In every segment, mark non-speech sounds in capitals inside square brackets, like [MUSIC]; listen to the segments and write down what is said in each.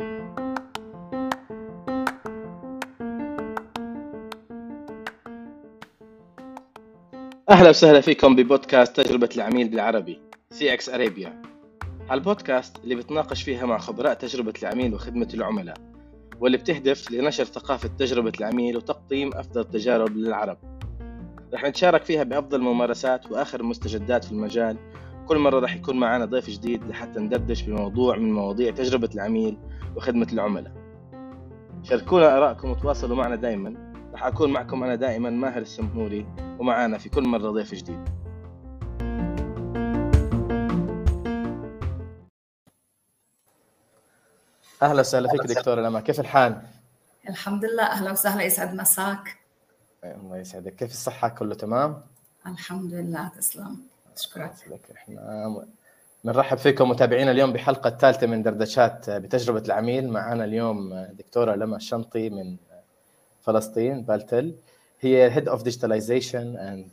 أهلا وسهلا فيكم ببودكاست تجربة العميل بالعربي CX Arabia البودكاست اللي بتناقش فيها مع خبراء تجربة العميل وخدمة العملاء واللي بتهدف لنشر ثقافة تجربة العميل وتقديم أفضل التجارب للعرب. رح نتشارك فيها بأفضل الممارسات وآخر المستجدات في المجال كل مرة رح يكون معنا ضيف جديد لحتى ندردش بموضوع من مواضيع تجربة العميل وخدمة العملاء. شاركونا آرائكم وتواصلوا معنا دائما رح أكون معكم أنا دائما ماهر السمهوري ومعانا في كل مرة ضيف جديد. أهلا وسهلا فيك دكتورة لما كيف الحال؟ الحمد لله أهلا وسهلا. يسعد مساك. الله يسعدك. كيف الصحة؟ كله تمام؟ الحمد لله تسلم. اشكرك لك إحنا بنرحب فيكم متابعينا اليوم بحلقة الثالثة من دردشات بتجربة العميل. معنا اليوم دكتورة لمى الشنطي من فلسطين بالتل. هي head of digitalization and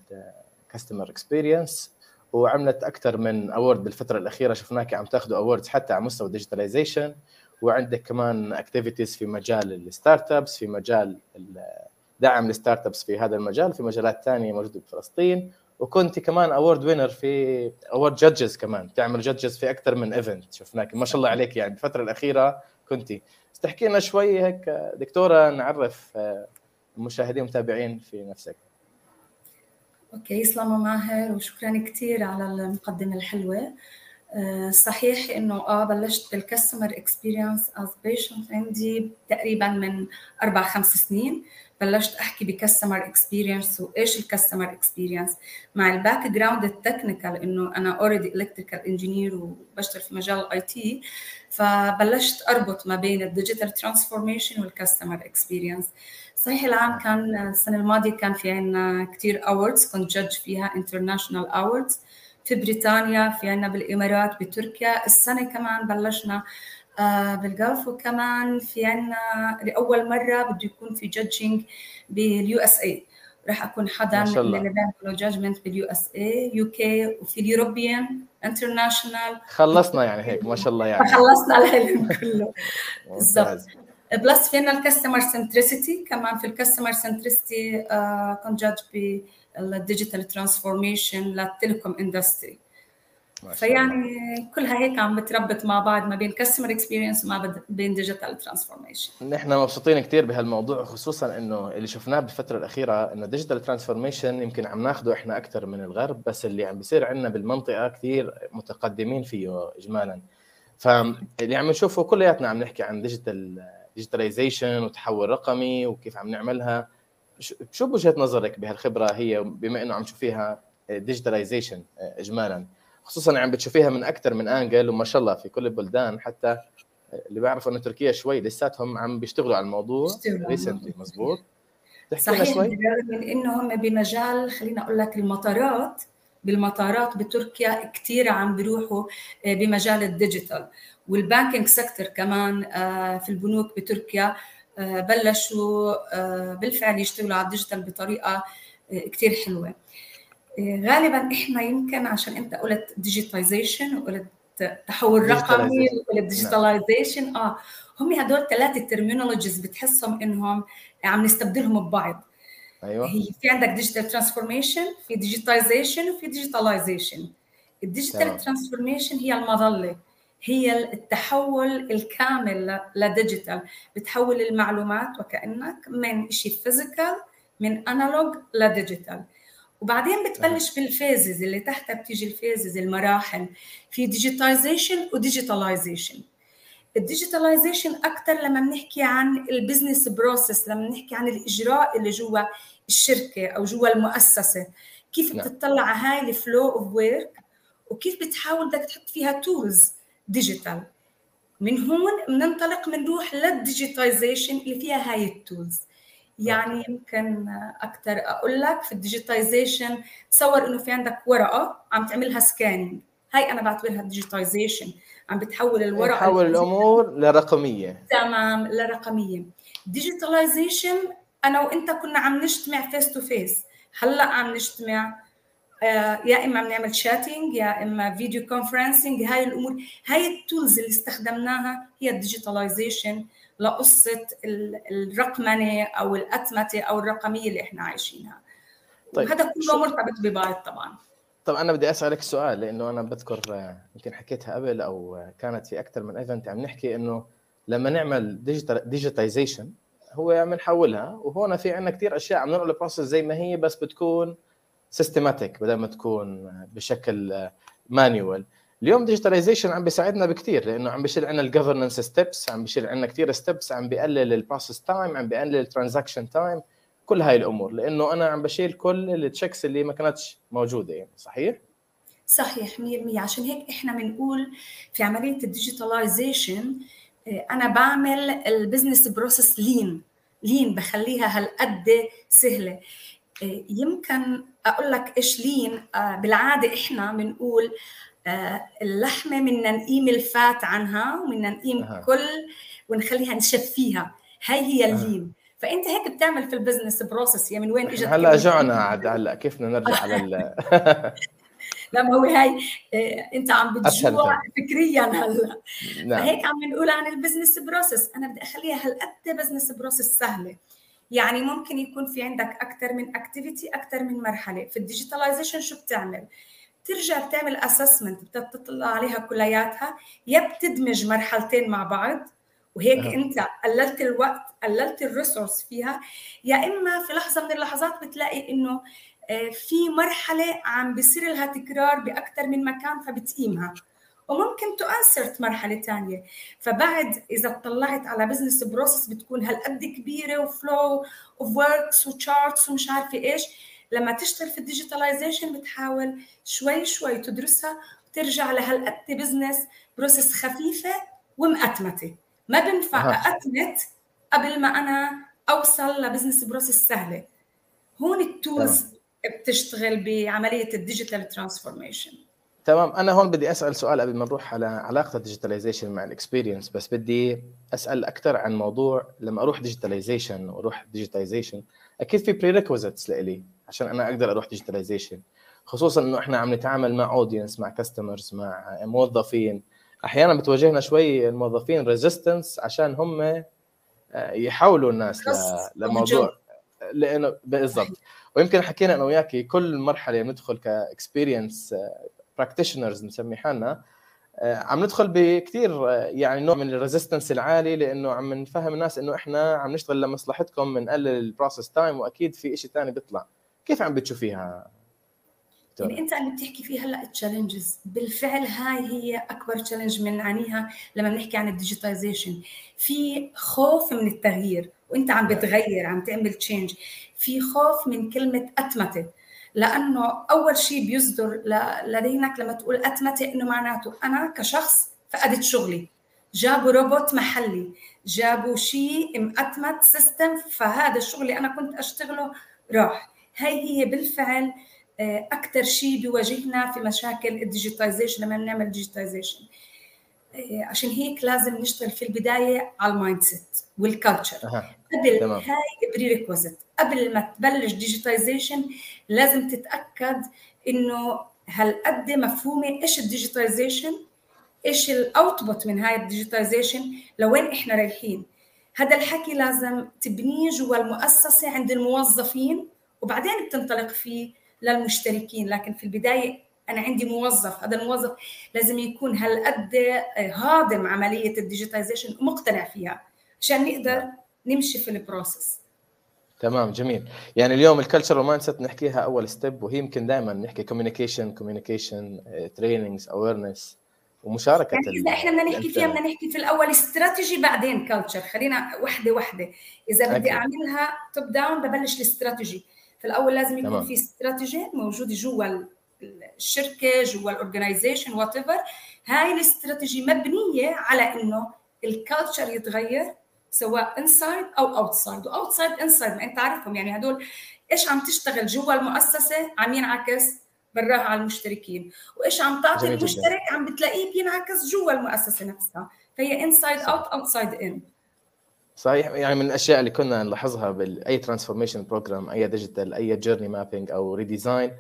customer experience وعملت أكثر من award بالفترة الأخيرة. شفناك عم تاخذوا awards حتى على مستوى digitalization وعندك كمان activities في مجال ال startups في مجال دعم ال startups في هذا المجال. في مجالات ثانية موجودة بفلسطين. وكنت كمان award winner في award judges كمان. تعمل judges في أكثر من event شفناك. ما شاء الله عليك يعني. الفترة الأخيرة كنت. تحكي لنا شوي هيك دكتورة نعرف المشاهدين والمتابعين في نفسك. okay يسلموا ماهر وشكرا كثير على المقدمة الحلوة. آه، صحيح إنه آه بلشت بال customer experience as passion عندي تقريبا من أربع خمس سنين. بلشت أحكي ب customer experience وإيش ال customer experience مع ال background ال technical إنه أنا already electrical engineer وبشتغل في مجال ال IT فبلشت أربط ما بين ال digital transformation وال customer experience صحيح العام كان السنة الماضية كان في عندنا كثير awards كنت judge فيها international awards في بريطانيا في عندنا بالإمارات بتركيا. السنة كمان بلشنا آه بال Gulf وكمان في عندنا لأول مرة بده يكون في judging بال USA راح أكون حدا من اللي بيعملوا judgment بال USA UK وفي ال European international خلصنا يعني هيك ما شاء الله يعني. خلصنا العلم كله. [LAUGHS] بالضبط. plus في عندنا ال customer centricity كمان في ال customer centricity كنت judge بال digital transformation لل telecom industry فيعني كلها هيك عم بتربط مع بعض ما بين customer experience وما بين digital transformation نحن مبسوطين كثير بهالموضوع خصوصا إنه اللي شفناه بالفترة الأخيرة إنه digital transformation يمكن عم ناخذه إحنا أكثر من الغرب بس اللي عم بيصير عندنا بالمنطقة كثير متقدمين فيه اجمالا. فاللي عم نشوفه كلياتنا عم نحكي عن digital digitalization وتحول رقمي وكيف عم نعملها. شو بوجهة نظرك بهالخبرة هي بما إنه عم تشوفيها digitalization اجمالا؟ خصوصا عم بتشوفيها من أكثر من angle وما شاء الله في كل البلدان حتى اللي بيعرفوا إنه تركيا شوي لساتهم عم بيشتغلوا على الموضوع recently مزبوط؟ صحيح شوي. من إنه هم بمجال خلينا أقول لك المطارات بالمطارات بتركيا كثير عم بيروحوا بمجال ال digital. وال banking sector كمان في البنوك بتركيا بلشوا بالفعل يشتغلوا على ال digital بطريقة كثير حلوة. غالبا إحنا يمكن عشان أنت قلت digitization وقلت تحول رقمي وقلت digitalization آه هم هدول ثلاثة terminologies بتحسهم إنهم عم نستبدلهم ببعض. أيوه. هي في عندك digital transformation في digitization وفي digitalization ال digital transformation هي المظلة. هي التحول الكامل ل digital. بتحول المعلومات وكأنك من شيء physical من analog ل digital. وبعدين بتبلش بال phases اللي تحتها بتيجي ال phases المراحل. في digitization و digitalization ال digitalization أكثر لما بنحكي عن ال business process لما بنحكي عن الإجراء اللي جوا الشركة أو جوا المؤسسة. كيف نعم. بتطلع على هاي ال flow of work وكيف بتحاول بدك تحط فيها tools digital من هون بننطلق بنروح لل digitization اللي فيها هاي ال tools يعني يمكن أكثر أقول لك في ال digitization تصور إنه في عندك ورقة عم تعملها scanning هاي أنا بعتبرها digitization عم بتحول الورقة تحول الأمور لرقمية. تمام لرقمية. digitalization أنا وإنت كنا عم نجتمع face to face هلأ عم نجتمع يا إما بنعمل chatting يا إما video conferencing هاي الأمور هاي ال tools اللي استخدمناها هي ال digitalization لقصة الرقمنة أو الأتمتة أو الرقمية اللي إحنا عايشينها. طيب وهذا كله مرتبط ببعض طبعا. طب أنا بدي أسألك سؤال لأنه أنا بذكر يمكن حكيتها قبل أو كانت في أكثر من event عم نحكي إنه لما نعمل digital digitization هو بنحولها وهون في عندنا كثير أشياء عم ننقل ال process زي ما هي بس بتكون systematic بدل ما تكون بشكل manual اليوم digitalization عم بيساعدنا بكثير لأنه عم بيشيل عندنا ال difference steps عم بيشيل عندنا كثير steps عم بيقلل ال process time عم بيقلل ال transaction time كل هاي الأمور. لأنه أنا عم بشيل كل ال checks اللي ما كانتش موجودة يعني. صحيح؟ صحيح 100% عشان هيك إحنا بنقول في عملية ال digitalization آه، أنا بعمل ال business process lean lean بخليها هالقد سهلة. آه، يمكن أقول لك إيش lean آه، بالعادة إحنا بنقول اللحمة بدنا نقيم ال fat عنها وبدنا نقيم أه. كل ونخليها نشفيها. هاي هي ال lean. أه. فأنت هيك بتعمل في ال business process يعني من وين إجت هلأ جعنا عاد هلأ كيف بدنا نرجع على ال [LAUGHS] لا ما هو هاي آه، أنت عم بتجوع فكريا هلأ. نعم. فهيك عم نقول عن ال business process أنا بدي أخليها هالقد business process سهلة. يعني ممكن يكون في عندك أكثر من activity أكثر من مرحلة. في ال digitalization شو بتعمل؟ ترجع بتعمل assessment بتطلع عليها كلياتها. يا بتدمج مرحلتين مع بعض. وهيك أه. أنت قللت الوقت قللت ال resource فيها. يا إما في لحظة من اللحظات بتلاقي إنه آه، في مرحلة عم بيصير لها تكرار باكثر من مكان فبتقيمها. وممكن تؤثرت مرحلة ثانية فبعد إذا اطلعت على business process بتكون هالقد كبيرة و flow of works و charts ومش عارفة إيش. لما تشتغل في ال digitalization بتحاول شوي شوي تدرسها وترجع لهالقد business process خفيفة ومأتمتة. ما بنفع أتمت قبل ما أنا أوصل ل business process سهلة. هون ال tools بتشتغل بعملية ال digital transformation تمام. أنا هون بدي أسأل سؤال قبل ما نروح على علاقة ال digitalization مع ال experience بس بدي أسأل أكثر عن موضوع لما أروح digitalization وأروح digitalization أكيد في prerequisites لإلي عشان أنا أقدر أروح digitalization خصوصا إنه إحنا عم نتعامل مع audience مع customers مع موظفين. أحيانا بتواجهنا شوي الموظفين resistance عشان هم آه، يحولوا الناس لموضوع لإنه بالضبط. ويمكن حكينا أنا وياكي كل مرحلة ندخل ك experience practitioners نسمي حالنا آه، عم ندخل بكثير آه، يعني نوع من ال resistance العالي لأنه عم نفهم الناس إنه إحنا عم نشتغل لمصلحتكم بنقلل ال process time وأكيد في شيء ثاني بيطلع. كيف عم بتشوفيها يعني أنت عم بتحكي فيه هلأ ال challenges بالفعل هاي هي أكبر challenge بنعانيها لما بنحكي عن ال digitization في خوف من التغيير وأنت عم نعم. بتغير عم تعمل change في خوف من كلمة اتمته لأنه أول شيء بيصدر لذهنك لما تقول اتمته إنه معناته أنا كشخص فقدت شغلي. جابوا روبوت محلي جابوا شيء مأتمت system فهذا الشغل اللي أنا كنت أشتغله راح. هاي هي بالفعل آه، أكثر شيء بيواجهنا في مشاكل ال digitization لما نعمل digitization عشان هيك لازم نشتغل في البداية على ال mindset وال culture قبل تمام. هاي prerequisite قبل ما تبلش digitization لازم تتأكد إنه هالقد مفهومة إيش ال digitization إيش ال output من هاي ال digitization لوين إحنا رايحين. هذا الحكي لازم تبنيه جوا المؤسسة عند الموظفين وبعدين بتنطلق فيه للمشتركين. لكن في البداية أنا عندي موظف هذا الموظف لازم يكون هالقد هاضم عملية ال digitization ومقتنع فيها عشان نقدر نعم. نمشي في ال process. تمام جميل. يعني اليوم ال culture mindset نحكيها أول step وهي يمكن دائما نحكي communication communication trainings awareness ومشاركة يعني إذا إحنا بدنا نحكي فيها بدنا نحكي في الأول استراتيجي بعدين culture خلينا وحدة وحدة. إذا بدي أعملها top down ببلش الاستراتيجي في الأول لازم يكون تمام. في استراتيجي موجوده جوا الشركة جوا ال organization whatever هاي الاستراتيجي مبنية على إنه ال culture يتغير سواء inside أو outside و outside inside ما أنت عارفهم. يعني هدول إيش عم تشتغل جوا المؤسسة؟ عم ينعكس براها على المشتركين. وايش عم تعطي المشترك؟ عم بتلاقيه بينعكس جوا المؤسسة نفسها. فهي inside out outside in صحيح. يعني من الأشياء اللي كنا نلاحظها بأي transformation program أي digital أي journey mapping أو redesign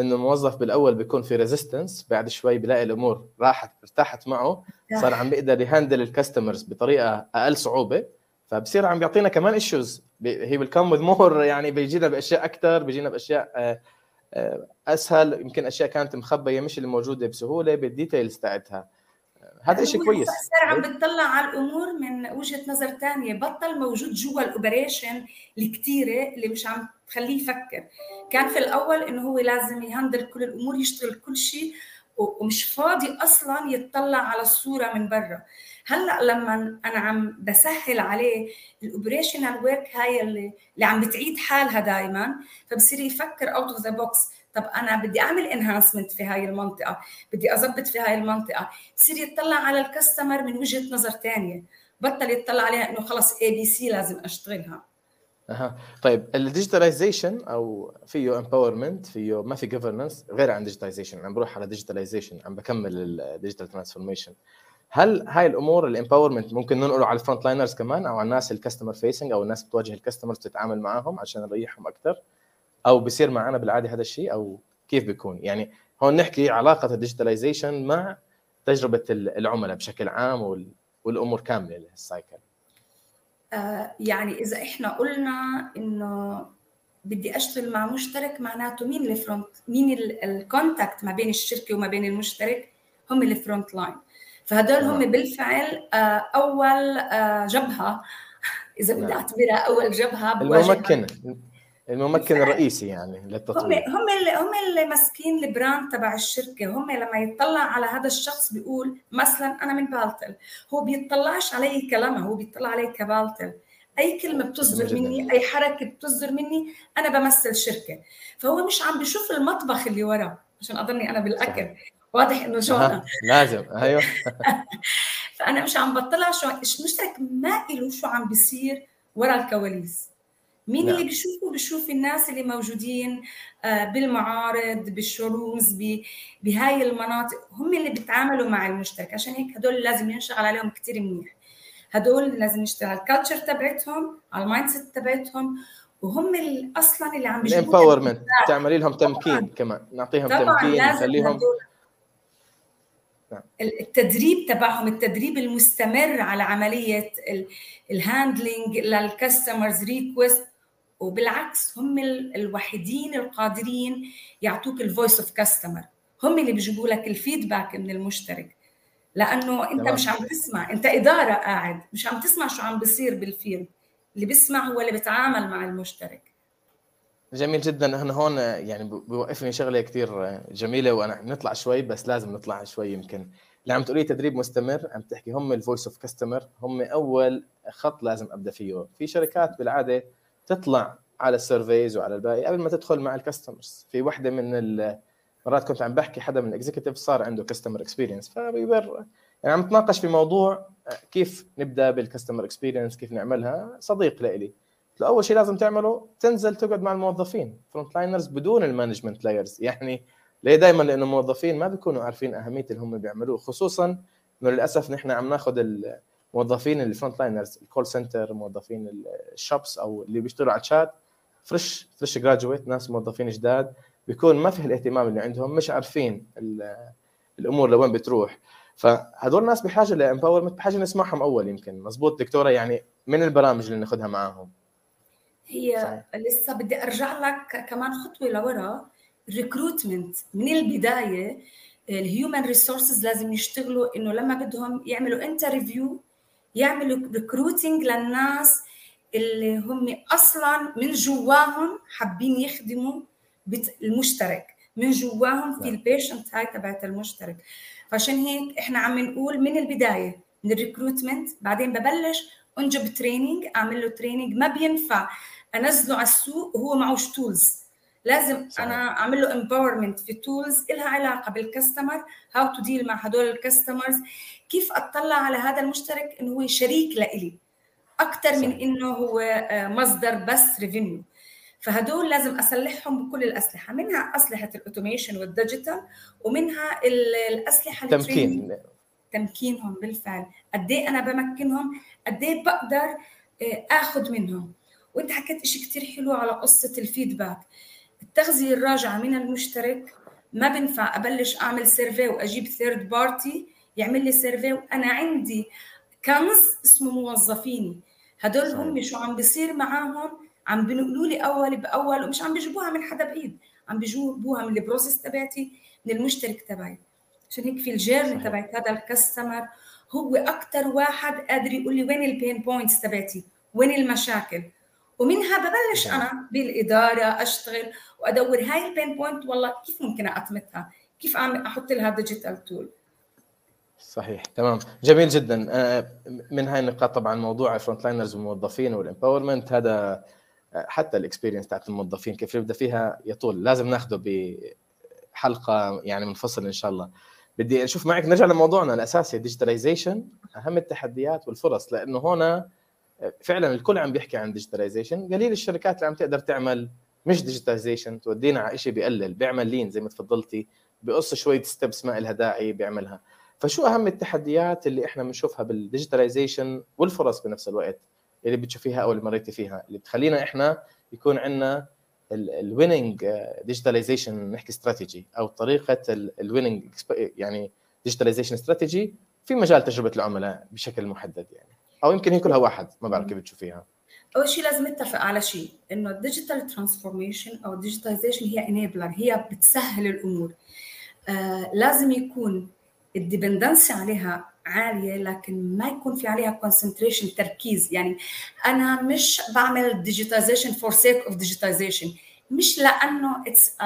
إنه الموظف بالأول بيكون في resistance بعد شوي بلاقي الأمور راحت ارتاحت معه صار عم بيقدر ي handle ال customers بطريقة أقل صعوبة فبصير عم بيعطينا كمان issues هي بت come with more يعني بيجينا بأشياء أكثر بيجينا بأشياء آه، آه، أسهل يمكن أشياء كانت مخبية مش اللي موجودة بسهولة بال details تاعتها. هذا شيء كويس. صار عم بتطلع على الأمور من وجهة نظر ثانية بطل موجود جوا ال operation الكثيره اللي مش عم تخليه يفكر. كان في الأول إنه هو لازم ي handle كل الأمور يشتغل كل شيء ومش فاضي أصلا يتطلع على الصورة من برا. هلأ لما أنا عم بسهل عليه ال operational work هاي اللي, اللي عم بتعيد حالها دائما فبصير يفكر out of the box طب أنا بدي أعمل enhancement في هاي المنطقة بدي اضبط في هاي المنطقة. بصير يطلع على ال customer من وجهة نظر ثانية بطل يطلع عليها إنه خلص A B C لازم أشتغلها. أها. طيب ال digitalization أو فيه empowerment فيه ما في difference غير عن digitalization عم بروح على digitalization عم بكمل ال digital transformation هل هاي الأمور ال empowerment ممكن ننقله على ال frontliners كمان أو على الناس ال customer facing أو الناس بتواجه ال customers تتعامل معاهم عشان نريحهم أكثر أو بصير معنا بالعادة هذا الشيء أو كيف بيكون؟ يعني هون نحكي علاقة ال digitalization مع تجربة العملاء بشكل عام والأمور كاملة ال cycle آه يعني إذا إحنا قلنا إنه بدي أشتغل مع مشترك معناته مين ال front مين ال contact ما بين الشركة وما بين المشترك؟ هم ال front line فهدول هم نعم. بالفعل آه، أول آه، جبهة. [LAUGHS] إذا بدي نعم. أعتبرها أول جبهة الممكن الممكن الرئيسي يعني للتطوير. هم هم اللي هم اللي ماسكين البراند تبع الشركة. هم لما يطلع على هذا الشخص بيقول مثلا أنا من بالتل. هو بيطلعش علي كلامه هو بيطلع علي كبالتل. أي كلمة بتصدر مني أي حركة بتصدر مني أنا بمثل شركة. فهو مش عم بيشوف المطبخ اللي ورا عشان أضلني أنا بالأكل. واضح إنه شو. لازم. أيوه. [LAUGHS] فأنا مش عم بطلع شو المشترك ما له شو عم بيصير ورا الكواليس. مين نعم. اللي بيشوفوا بيشوف الناس اللي موجودين آه، بالمعارض بال showrooms بهاي المناطق. هم اللي بيتعاملوا مع المشترك. عشان هيك هدول لازم ينشتغل عليهم كثير منيح. هدول لازم نشتغل على ال culture تبعتهم على ال mindset تبعتهم وهم اللي أصلا اللي عم بيجيبوا ال empowerment تعملي لهم تمكين كمان. نعطيهم تمكين نخليهم نعم. التدريب تبعهم التدريب المستمر على عملية ال handling لل customers request وبالعكس هم الوحيدين القادرين يعطوك ال voice of customer هم اللي بيجيبوا لك ال feedback من المشترك. لأنه أنت مش عم تسمع أنت إدارة قاعد مش عم تسمع شو عم بيصير بال field اللي بيسمع هو اللي بيتعامل مع المشترك. جميل جدا. إحنا هون يعني بوقفني شغلة كثير جميلة وأنا نطلع شوي بس لازم نطلع شوي يمكن. اللي عم تقولي تدريب مستمر عم تحكي هم ال voice of customer هم أول خط لازم أبدأ فيه. في شركات بالعادة تطلع على ال surveys وعلى الباقي قبل ما تدخل مع ال customers في وحدة من المرات كنت عم بحكي حدا من ال executive صار عنده customer experience فبيبر يعني عم نتناقش في موضوع كيف نبدأ بال customer experience كيف نعملها؟ صديق لإلي. أول شيء لازم تعمله تنزل تقعد مع الموظفين frontliners بدون ال management layers [LAUGHS] يعني ليه دائما لأنه الموظفين ما بيكونوا عارفين أهمية اللي هم بيعملوه خصوصا إنه للأسف نحن عم ناخذ الموظفين ال frontliners ال call center موظفين ال shops أو اللي بيشتغلوا على ال chat fresh fresh graduate ناس موظفين جداد بيكون ما في الاهتمام اللي عندهم مش عارفين الأمور لوين بتروح. فهدول الناس بحاجة ل empowerment بحاجة نسمعهم أول يمكن. مزبوط دكتورة يعني من البرامج اللي ناخذها معاهم؟ هي صحيح. لسه بدي أرجع لك كمان خطوة لورا. ال recruitment من البداية ال human resources لازم يشتغلوا إنه لما بدهم يعملوا interview يعملوا recruiting للناس اللي هم أصلا من جواهم حابين يخدموا المشترك من جواهم في ال passion هاي تبعت المشترك. فعشان هيك إحنا عم نقول من البداية من ال recruitment بعدين ببلش on job training أعمل له training ما بينفع. أنزله على السوق وهو معوش tools لازم صحيح. أنا أعمل له empowerment في tools لها علاقة بال customer how to deal مع هدول ال customers كيف أطلع على هذا المشترك إنه هو شريك لإلي. أكثر من إنه هو آه، مصدر بس revenue فهدول لازم اسلحهم بكل الأسلحة منها أسلحة ال automation وال digital ومنها الأسلحة تمكين. تمكينهم بالفعل. قد إيه أنا بمكنهم؟ قد إيه بقدر آه، آخذ منهم؟ وإنت حكيت شيء كثير حلو على قصة ال feedback التغذية الراجعة من المشترك ما بنفع أبلش أعمل survey وأجيب third party يعمل لي survey وأنا عندي كنز اسمه موظفيني. هدول هم شو عم بيصير معاهم؟ عم بنقلوا لي أول بأول ومش عم بيجيبوها من حدا بعيد عم بيجيبوها من ال process تبعتي من المشترك تبعي. عشان هيك في ال journey تبعت هذا ال customer هو أكثر واحد قادر يقول لي وين ال pain points تبعتي؟ وين المشاكل؟ ومنها ببلش أنا بالإدارة أشتغل وأدور هاي ال pain point والله كيف ممكن أتمتها كيف اعمل أحط لها ديجيتال تول صحيح تمام. جميل جدا. آه، من هاي النقاط طبعا موضوع ال front liners والموظفين وال empowerment هذا آه، حتى ال experience تاعت الموظفين كيف نبدا فيها يطول. لازم ناخذه بحلقة يعني منفصل إن شاء الله. بدي أشوف معك نرجع لموضوعنا الأساسي ال digitalization أهم التحديات والفرص. لأنه هنا فعلا الكل عم بيحكي عن digitalization قليل الشركات اللي عم تقدر تعمل مش digitalization تودينا على شيء بيقلل بيعمل lean زي ما تفضلتي بقص شوية steps ما لها داعي بيعملها. فشو أهم التحديات اللي إحنا بنشوفها بال digitalization والفرص بنفس الوقت اللي بتشوفيها أو اللي مريتي فيها؟ اللي بتخلينا إحنا يكون عندنا ال winning digitalization نحكي استراتيجي أو طريقة ال winning يعني digitalization strategy في مجال تجربة العملاء بشكل محدد يعني. أو يمكن هي كلها واحد ما بعرف كيف بتشوفيها. أول شيء لازم نتفق على شيء إنه ال digital transformation أو ال digitalization هي enabler هي بتسهل الأمور. آه لازم يكون ال dependency عليها عالية لكن ما يكون في عليها concentration تركيز. يعني أنا مش بعمل digitization for sake of digitization مش لأنه it's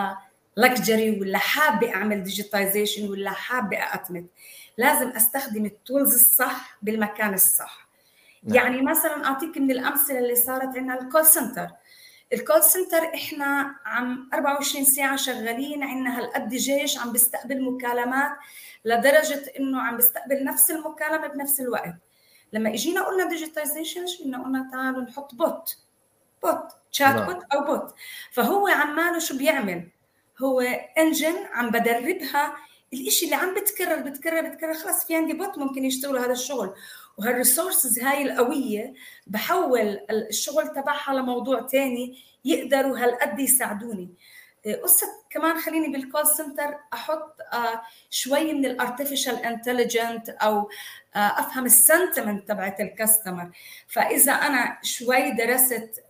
luxury ولا حابة أعمل digitization ولا حابة أتمت. لازم أستخدم ال tools الصح بالمكان الصح. نعم. يعني مثلا أعطيك من الأمثلة اللي صارت عندنا ال call center ال call center إحنا عم 24 ساعة شغالين عندنا هالقد جيش عم بيستقبل مكالمات لدرجة إنه عم بيستقبل نفس المكالمة بنفس الوقت. لما إجينا قلنا digitization قلنا قلنا؟ تعالوا نحط bot bot chat bot أو bot فهو عماله شو بيعمل؟ هو engine عم بدربها. الإشي اللي عم بتكرر بتكرر بتكرر خلاص في عندي bot ممكن يشتغلوا هذا الشغل. وهال resources هاي القوية بحول الشغل تبعها لموضوع تاني يقدروا هالقد يساعدوني. قصة كمان خليني بال call center أحط آه، شوي من ال artificial intelligent أو آه، أفهم ال sentiment تبعت ال customer فإذا أنا شوي درست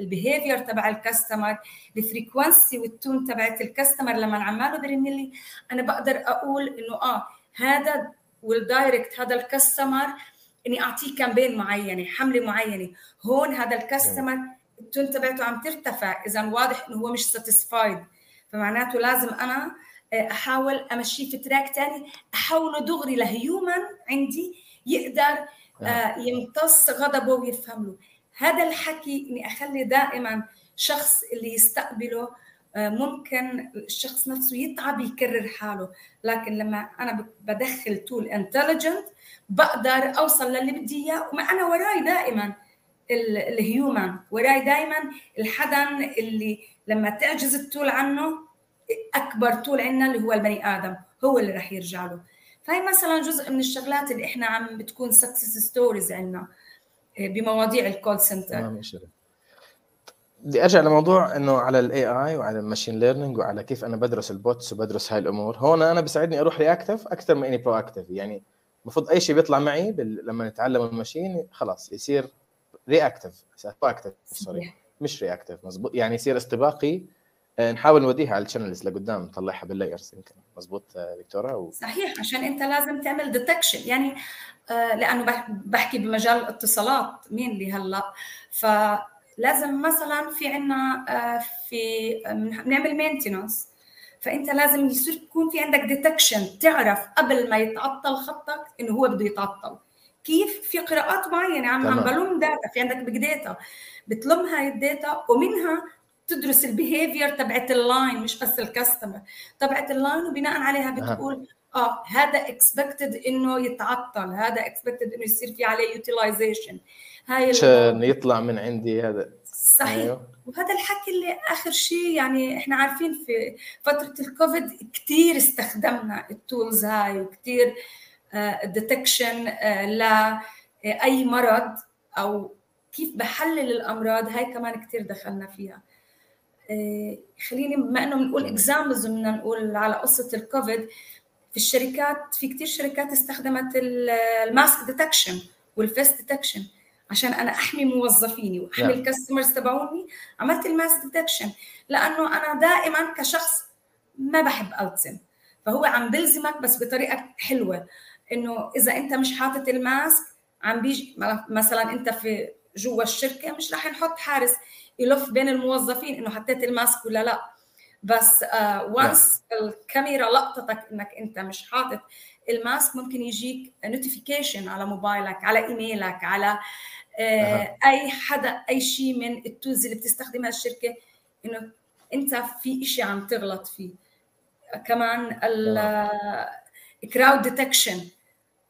البيهيفير تبع الكاستمر الفريكونسي والتون تبعت الكاستمر لما عماله برن أنا بقدر أقول إنه آه هذا وال direct هذا ال customer إني اعطيه campaign معينة حملة معينة. هون هذا ال customer ال tone تبعته عم ترتفع إذا واضح إنه هو مش satisfied فمعناته لازم أنا آه، أحاول أمشيه في track ثاني أحوله دغري ل human عندي يقدر آه، نعم. يمتص غضبه ويفهم له هذا الحكي إني أخلي دائما شخص اللي يستقبله آه، ممكن الشخص نفسه يتعب يكرر حاله. لكن لما أنا بدخل tool intelligent بقدر أوصل للي بدي إياه. وما أنا وراي دائما ال human وراي دائما الحدا اللي لما تعجز ال tool عنه أكبر tool عندنا اللي هو البني آدم هو اللي رح يرجع له. فهي مثلا جزء من الشغلات اللي إحنا عم بتكون success stories عندنا آه، بمواضيع ال call center بدي أرجع لموضوع إنه على ال AI وعلى ال machine learning وعلى كيف أنا بدرس ال bots وبدرس هاي الأمور. هون أنا بساعدني أروح reactive أكثر من إني proactive يعني المفروض أي شيء بيطلع معي بال... لما نتعلم ال machine خلاص يصير reactive active sorry مش reactive مزبوط يعني يصير استباقي. آه، نحاول نوديها على ال channels لقدام نطلعها بال layers يمكن. مزبوط آه، دكتورة؟ و... صحيح عشان أنت لازم تعمل detection يعني آه لأنه بحكي بمجال الاتصالات مين اللي هلا. فلازم مثلا في آه في بنعمل maintenance فأنت لازم يصير يكون في عندك detection تعرف قبل ما يتعطل خطك إنه هو بده يتعطل. كيف؟ في قراءات معينة عم عم بلم data في عندك big data بتلم هاي ال data ومنها تدرس ال behavior تبعت ال line مش بس ال customer تبعت ال line وبناء عليها بتقول آه هذا expected إنه يتعطل هذا expected إنه يصير في عليه utilization هاي عشان يطلع من عندي هذا. صحيح. أيوه. وهذا الحكي اللي آخر شيء يعني إحنا عارفين في فترة الكوفيد كثير استخدمنا ال tools هاي وكثير detection لاي مرض أو كيف بحلل الأمراض هاي كمان كثير دخلنا فيها. آه، خليني بما إنه بنقول examples بدنا نقول على قصة الكوفيد في الشركات في كثير شركات استخدمت ال mask detection وال face detection عشان أنا أحمي موظفيني وأحمي yeah. ال customers تبعوني. عملت ال mask detection لأنه أنا دائما كشخص ما بحب التزم فهو عم بلزمك بس بطريقة حلوة. إنه إذا أنت مش حاطط ال mask عم بيجي مثلا أنت في جوا الشركة مش رح نحط حارس يلف بين الموظفين إنه حطيت ال mask ولا لا. بس وانس uh, الكاميرا لقطتك إنك أنت مش حاطط ال mask ممكن يجيك notification على موبايلك على إيميلك على أه. أي حدا أي شيء من ال tools اللي بتستخدمها الشركة إنه أنت في شيء عم تغلط فيه. كمان ال crowd detection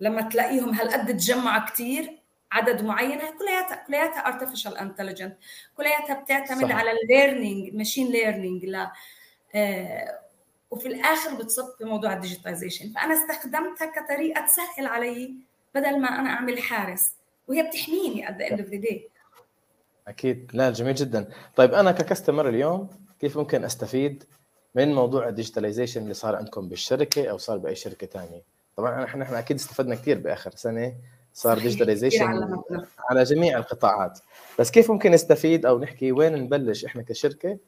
لما تلاقيهم هالقد تجمع كثير عدد معين كلياتها كلياتها artificial intelligent كلياتها بتعتمد صح. على ال learning machine learning ل آه وفي الآخر بتصب في موضوع ال digitization فأنا استخدمتها كطريقة تسهل علي بدل ما أنا أعمل حارس. وهي بتحميني at the end of the day. أكيد. لا جميل جدا. طيب أنا ك customer اليوم كيف ممكن أستفيد من موضوع ال digitalization اللي صار عندكم بالشركة أو صار بأي شركة ثانية طبعا إحنا إحنا أكيد استفدنا كثير بآخر سنة صار digitalization على جميع القطاعات. بس كيف ممكن نستفيد أو نحكي وين نبلش إحنا كشركة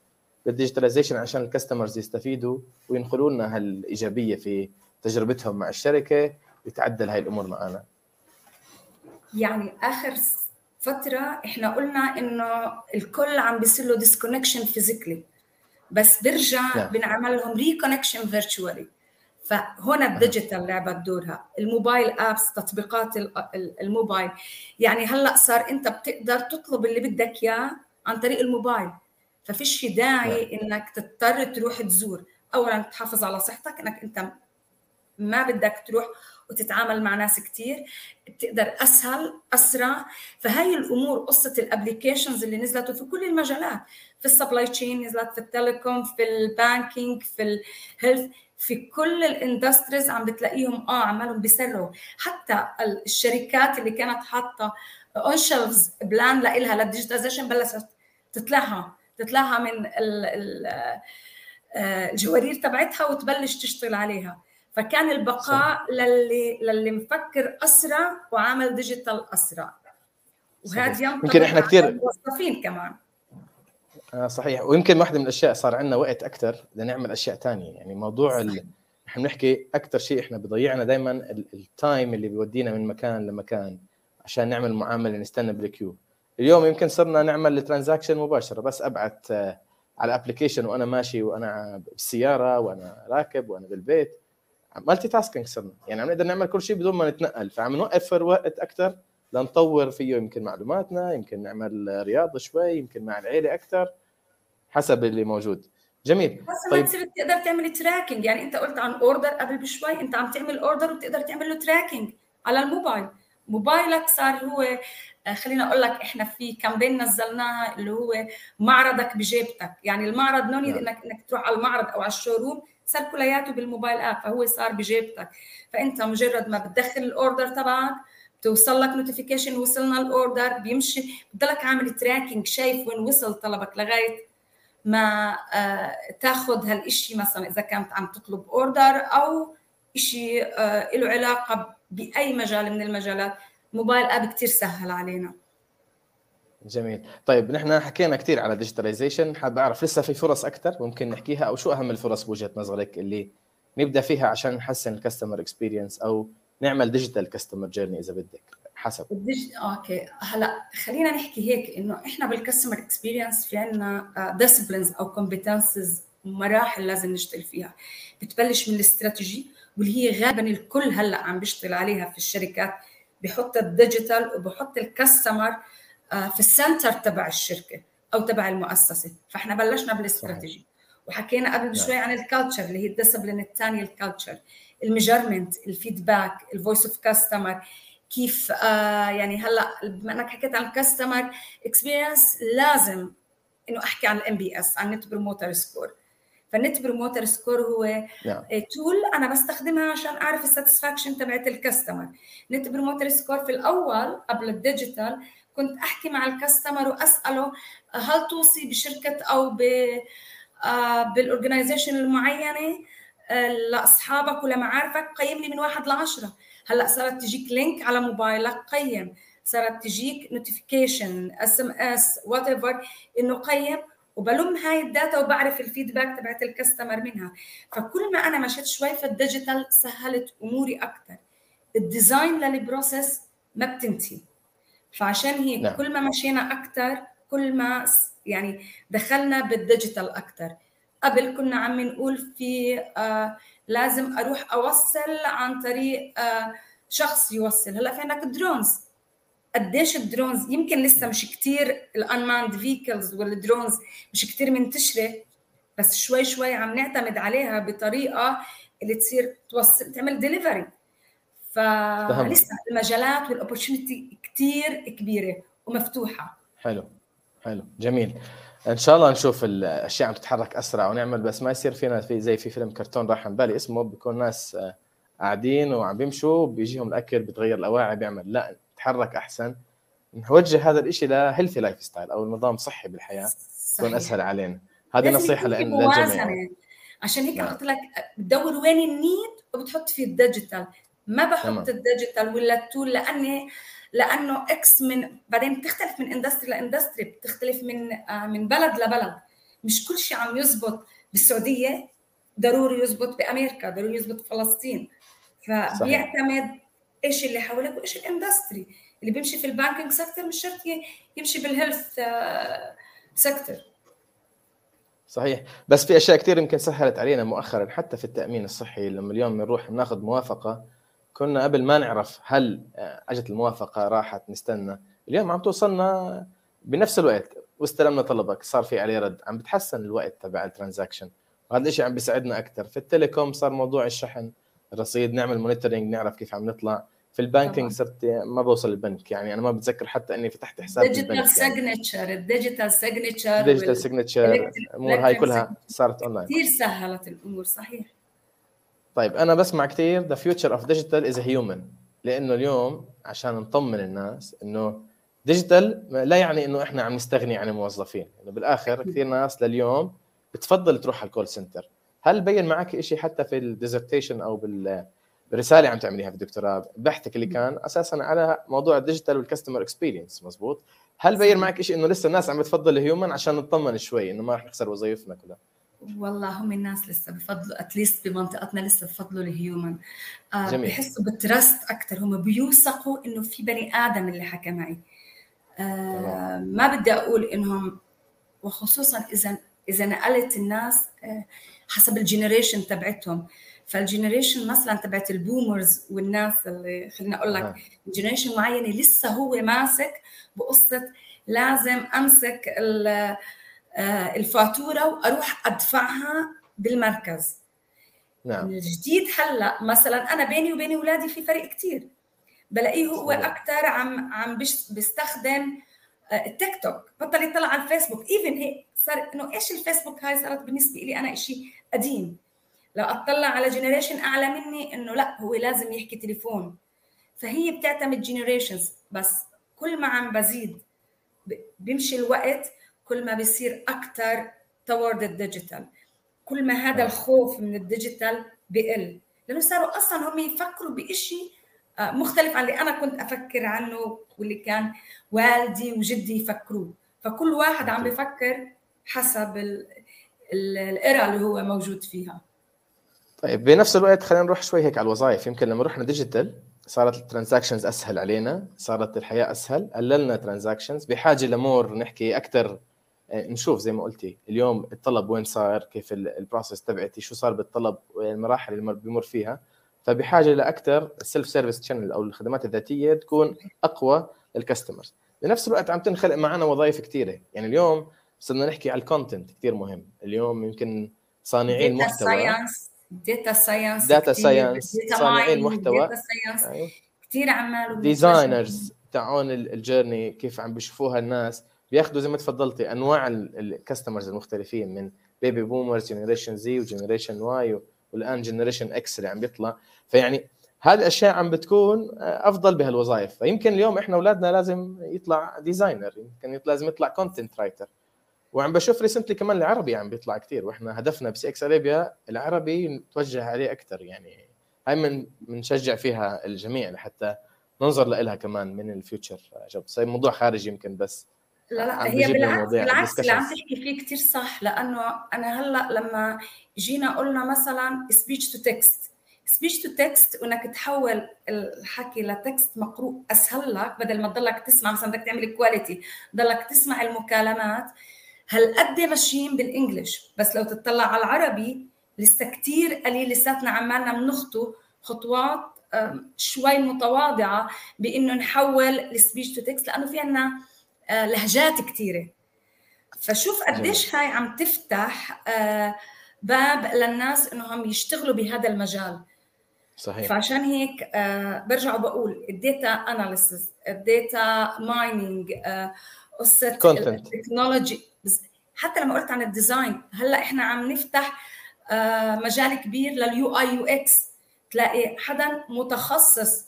بال digitalization عشان ال customers يستفيدوا وينقلوا لنا هالإيجابية في تجربتهم مع الشركة ويتعدل هاي الأمور معنا؟ يعني آخر فترة إحنا قلنا إنه الكل عم بيصير له disconnection physically بس بيرجع نعم. بنعمل لهم reconnection virtually فهنا ال digital لعبت دورها ال mobile apps تطبيقات الموبايل. يعني هلأ صار أنت بتقدر تطلب اللي بدك إياه عن طريق الموبايل. فما فيش داعي نعم. إنك تضطر تروح تزور. اولا تحافظ على صحتك إنك أنت ما بدك تروح وتتعامل مع ناس كثير بتقدر أسهل أسرع. فهي الأمور قصة ال applications اللي نزلت في كل المجالات في ال supply chain نزلت في ال telecom في ال banking في ال health في كل ال industries عم بتلاقيهم آه عمالهم بيسرعوا. حتى الشركات اللي كانت حاطة on shelves plan لها لل digitalization بلشت تطلعها تطلعها من آه، الجوارير تبعتها وتبلش تشتغل عليها. فكان البقاء صح. للي للي مفكر أسرع وعامل digital أسرع. وهذا يمكن إحنا كثير موظفين كمان. آه صحيح. ويمكن واحدة من الأشياء صار عندنا وقت أكثر لنعمل أشياء ثانية يعني موضوع ال... إحنا بنحكي أكثر شيء إحنا بضيعنا دائما ال time اللي بيودينا من مكان لمكان عشان نعمل معاملة نستنى بال queue. اليوم يمكن صرنا نعمل ال transaction مباشرة بس ابعت آه، على application وأنا ماشي وأنا بالسيارة وأنا راكب وأنا بالبيت. multitasking صرنا. يعني عم نقدر نعمل كل شيء بدون ما نتنقل. فعم نوفر وقت أكثر لنطور فيه يمكن معلوماتنا يمكن نعمل رياضه شوي يمكن مع العيلة أكثر حسب اللي موجود. جميل. بس طيب. تصير تقدر تعمل tracking يعني أنت قلت عن order قبل بشوي أنت عم تعمل order وبتقدر تعمل له tracking على الموبايل. موبايلك صار هو آه، خلينا أقول لك إحنا في campaign نزلناها اللي هو معرضك بجيبتك. يعني المعرض نوني نعم. انك إنك تروح على المعرض أو على ال showroom صار كلياته بال mobile app فهو صار بجيبتك. فأنت مجرد ما بتدخل ال order تبعك بتوصل لك notification وصلنا ال order بيمشي. بتضلك عامل tracking شايف وين وصل طلبك لغاية ما آه، تاخذ هالشيء مثلا إذا كانت عم تطلب order أو شيء آه، له علاقة بأي مجال من المجالات. mobile app كثير سهل علينا. جميل. طيب نحن حكينا كثير على digitalization حابب أعرف لسه في فرص أكثر ممكن نحكيها أو شو أهم الفرص بوجهة نظرك اللي نبدأ فيها عشان نحسن ال customer experience أو نعمل digital customer journey إذا بدك حسب. ال dig... okay. هلأ خلينا نحكي هيك إنه إحنا بال customer experience في عندنا disciplines أو competencies مراحل لازم نشتغل فيها. بتبلش من الاستراتيجي واللي هي غالبا الكل هلأ عم بيشتغل عليها في الشركات. بحط ال digital وبحط ال customer آه، في ال center تبع الشركة أو تبع المؤسسة. فإحنا بلشنا بالاستراتيجي. وحكينا قبل نعم. شوي عن ال culture اللي هي ال discipline الثانية الكالتشر الميجرمنت الفيدباك الفويس اوف كاستمر كيف آه يعني هلأ بما إنك حكيت عن ال customer experience لازم إنه أحكي عن ال NPS عن net promoter score فال net promoter score هو tool أنا بستخدمها عشان أعرف ال satisfaction تبعت ال customer net promoter score في الأول قبل ال digital كنت أحكي مع ال customer وأسأله هل توصي بشركة أو ب بال organization المعينة؟ لأصحابك ولمعارفك قيم لي من واحد لعشرة. هلأ صارت تجيك link على موبايلك قيم. صارت تجيك notification SMS whatever إنه قيم. وبلم هاي ال data وبعرف ال feedback تبعت ال customer منها. فكل ما أنا مشيت شوي في ال digital سهلت أموري أكثر ال design لل process ما بتنتهي. فعشان هيك نعم. كل ما مشينا أكثر كل ما يعني دخلنا بال digital أكثر قبل كنا عم نقول في آه لازم أروح أوصل عن طريق آه شخص يوصل. هلأ في عندك drones قديش ال drones يمكن لسه مش كتير ال unmanned vehicles وال drones مش كتير منتشرة بس شوي شوي عم نعتمد عليها بطريقة اللي تصير توصل تعمل ديليفري فلسه المجالات وال opportunity كثير كبيرة ومفتوحة. حلو حلو جميل. إن شاء الله نشوف الأشياء عم تتحرك أسرع ونعمل بس ما يصير فينا في زي في فيلم كرتون راح عن بالي اسمه بيكون ناس قاعدين وعم بيمشوا بيجيهم الأكل بتغير الأواعي بيعمل. لا تحرك أحسن. نوجه هذا الشيء ل healthy lifestyle أو نظام صحي بالحياة يكون أسهل علينا. هذه نصيحة للجميع. عشان هيك نعم. قلت لك بتدور وين ال need وبتحط فيه ال digital. ما بحط ال digital ولا ال tool لاني لأنه إكس من بعدين بتختلف من industry ل industry بتختلف من آه، من بلد لبلد. مش كل شيء عم يزبط. بالسعودية ضروري يزبط بأمريكا ضروري يزبط بفلسطين فبيعتمد إيش اللي حواليك وإيش ال industry اللي بيمشي في ال banking sector مش شرط يمشي بال health sector آه، صحيح. بس في أشياء كثير يمكن سهلت علينا مؤخرا حتى في التأمين الصحي لما اليوم بنروح بناخذ موافقة كنا قبل ما نعرف هل آه، أجت الموافقة راحت نستنى. اليوم عم توصلنا بنفس الوقت واستلمنا طلبك صار في عليه رد. عم بتحسن الوقت تبع ال transaction. وهذا الشيء عم بيساعدنا أكثر في ال telecom صار موضوع الشحن الرصيد نعمل monitoring نعرف كيف عم نطلع. في ال banking صرت ما بوصل البنك. يعني أنا ما بتذكر حتى إني فتحت حساب digital signature ال digital signature ال digital signature الأمور هاي كلها صارت اونلاين كثير سهلت الأمور صحيح. طيب أنا بسمع كثير the future of digital is human لأنه اليوم عشان نطمن الناس إنه digital لا يعني إنه إحنا عم نستغني عن الموظفين إنه بالآخر كثير ناس لليوم بتفضل تروح على ال call center هل بين معك شيء حتى في ال dissertation أو بال برساله عم تعمليها في الدكتوراه؟ بحثك اللي كان أساسا على موضوع ال digital وال customer experience مزبوط؟ هل بين معك شيء إنه لسه الناس عم بتفضل ال human عشان نطمن شوي إنه ما رح نخسر وظائفنا كلها؟ والله هم الناس لسه بفضلوا at least بمنطقتنا لسه بفضلوا ال human آه جميل. بحسوا بال trust أكثر هم بيوثقوا إنه في بني آدم اللي حكى معي. آه ما بدي أقول انهم وخصوصا اذا إذا نقلت الناس آه حسب ال generation تبعتهم. فال generation مثلا تبعت ال boomers والناس اللي خليني أقول لك generation معينة لسه هو ماسك بقصة لازم أمسك الفاتورة وأروح أدفعها بالمركز. نعم. الجديد هلأ مثلا أنا بيني وبين أولادي في فرق كثير بلاقيه هو أكثر عم عم بيستخدم آه، التيك توك. بطل يطلع على الفيسبوك. even هيك صار إنه إيش الفيسبوك هاي صارت بالنسبة لي أنا شيء قديم. لو أطلع على generation أعلى مني إنه لأ هو لازم يحكي تليفون. فهي بتعتمد generations بس كل ما عم بزيد بيمشي الوقت كل ما بيصير أكثر toward ال digital كل ما هذا الخوف من ال digital بقل لأنه صاروا أصلا هم يفكروا بشيء آه، مختلف عن اللي أنا كنت أفكر عنه واللي كان والدي وجدي يفكروه. فكل واحد عم بفكر حسب ال era اللي هو موجود فيها. طيب بنفس الوقت خلينا نروح شوي هيك على الوظائف. يمكن لما رحنا digital صارت ال transactions أسهل علينا صارت الحياة أسهل قللنا transactions بحاجة ل more نحكي أكثر آه، نشوف زي ما قلتي. اليوم الطلب وين صار كيف ال process تبعتي شو صار بالطلب المراحل اللي بيمر فيها. فبحاجة لاكثر ال self service channel أو الخدمات الذاتية تكون أقوى لل customers بنفس الوقت عم تنخلق معنا وظائف كثيره يعني اليوم صرنا نحكي على ال content كثير مهم. اليوم يمكن صانعين محتوى. data science data science صانعين محتوى. كثير عمال designers تاعون ال journey كيف عم بيشوفوها الناس. بياخذوا زي ما تفضلتي أنواع ال customers المختلفين من baby boomers generation Z و generation Y والآن generation X اللي عم بيطلع. فيعني هذه الاشياء عم بتكون أفضل بهالوظائف. فيمكن اليوم إحنا أولادنا لازم يطلع designer يمكن لازم يطلع content writer وعم بشوف recently كمان العربي عم بيطلع كثير وإحنا هدفنا ب CX Arabia العربي نتوجه عليه أكثر يعني هاي من بنشجع فيها الجميع لحتى ننظر لها كمان من ال future jobs. هي موضوع خارجي يمكن بس. لا لا هي بالعكس بالعكس اللي عم تحكي فيه كثير صح لأنه أنا هلأ لما جينا قلنا مثلا speech to text speech to text وإنك تحول الحكي ل text مقروء أسهل لك بدل ما تضلك تسمع مثلا بدك تعمل quality تضلك تسمع المكالمات. هل قد ماشيين بال English بس لو تطلع على العربي لسه كثير قليل لساتنا عمالنا بنخطو خطوات شوي متواضعة بإنه نحول ال speech to text لأنه في عندنا لهجات كثيره فشوف قديش هاي عم تفتح آه، باب للناس انهم يشتغلوا بهذا المجال. صحيح. فعشان هيك آه، برجع وبقول ال data analysis ال data mining قصة ال technology حتى لما قلت عن ال design هلأ إحنا عم نفتح مجال كبير لل UI UX تلاقي حدا متخصص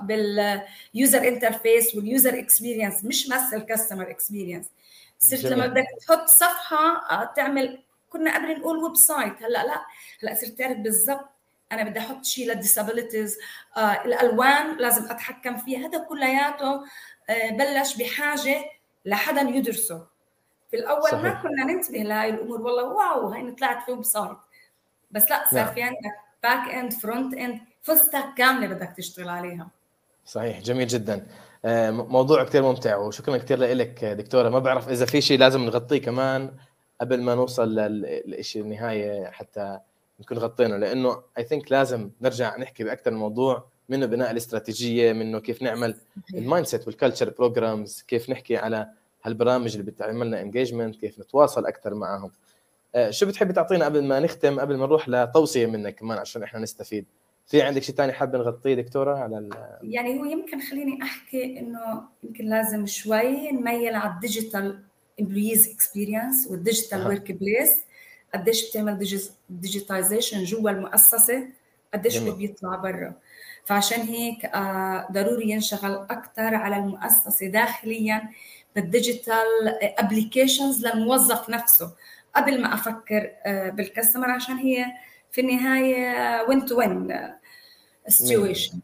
بال user interface وال user experience مش بس ال customer experience صرت لما بدك تحط صفحة آه، تعمل كنا قبل نقول website هلأ لا. هلأ صرت تعرف بالضبط أنا بدي أحط شيء لل disabilities آه الألوان لازم أتحكم فيها. هذا كلياته آه بلش بحاجة لحدا يدرسه. في الأول صحيح. ما كنا ننتبه لهي الأمور والله wow هي طلعت في website بس لا صار نعم. في عندك back end front end full stack كاملة بدك تشتغل عليها. صحيح جميل جدا. آه، موضوع كثير ممتع وشكرا كثير لك دكتورة ما بعرف إذا في شيء لازم نغطيه كمان قبل ما نوصل للشيء النهاية حتى نكون غطينا لأنه I think لازم نرجع نحكي باكثر من موضوع منه بناء الاستراتيجية منه كيف نعمل ال mindset وال culture programs كيف نحكي على هالبرامج اللي بتعمل لنا engagement كيف نتواصل أكثر معهم. شو بتحبي تعطينا قبل ما نختم قبل ما نروح لتوصية منك كمان عشان إحنا نستفيد؟ في عندك شيء ثاني حابه نغطيه دكتورة على ال... يعني هو يمكن خليني أحكي إنه يمكن لازم شوي نميل على ال digital employees experience وال digital workplace قديش بتعمل digitization جوا المؤسسة قديش هو بيطلع برا. فعشان هيك آه، ضروري ينشغل أكثر على المؤسسة داخليا بال digital applications للموظف نفسه. قبل ما أفكر آه، بال customer عشان هي في النهاية win to win situation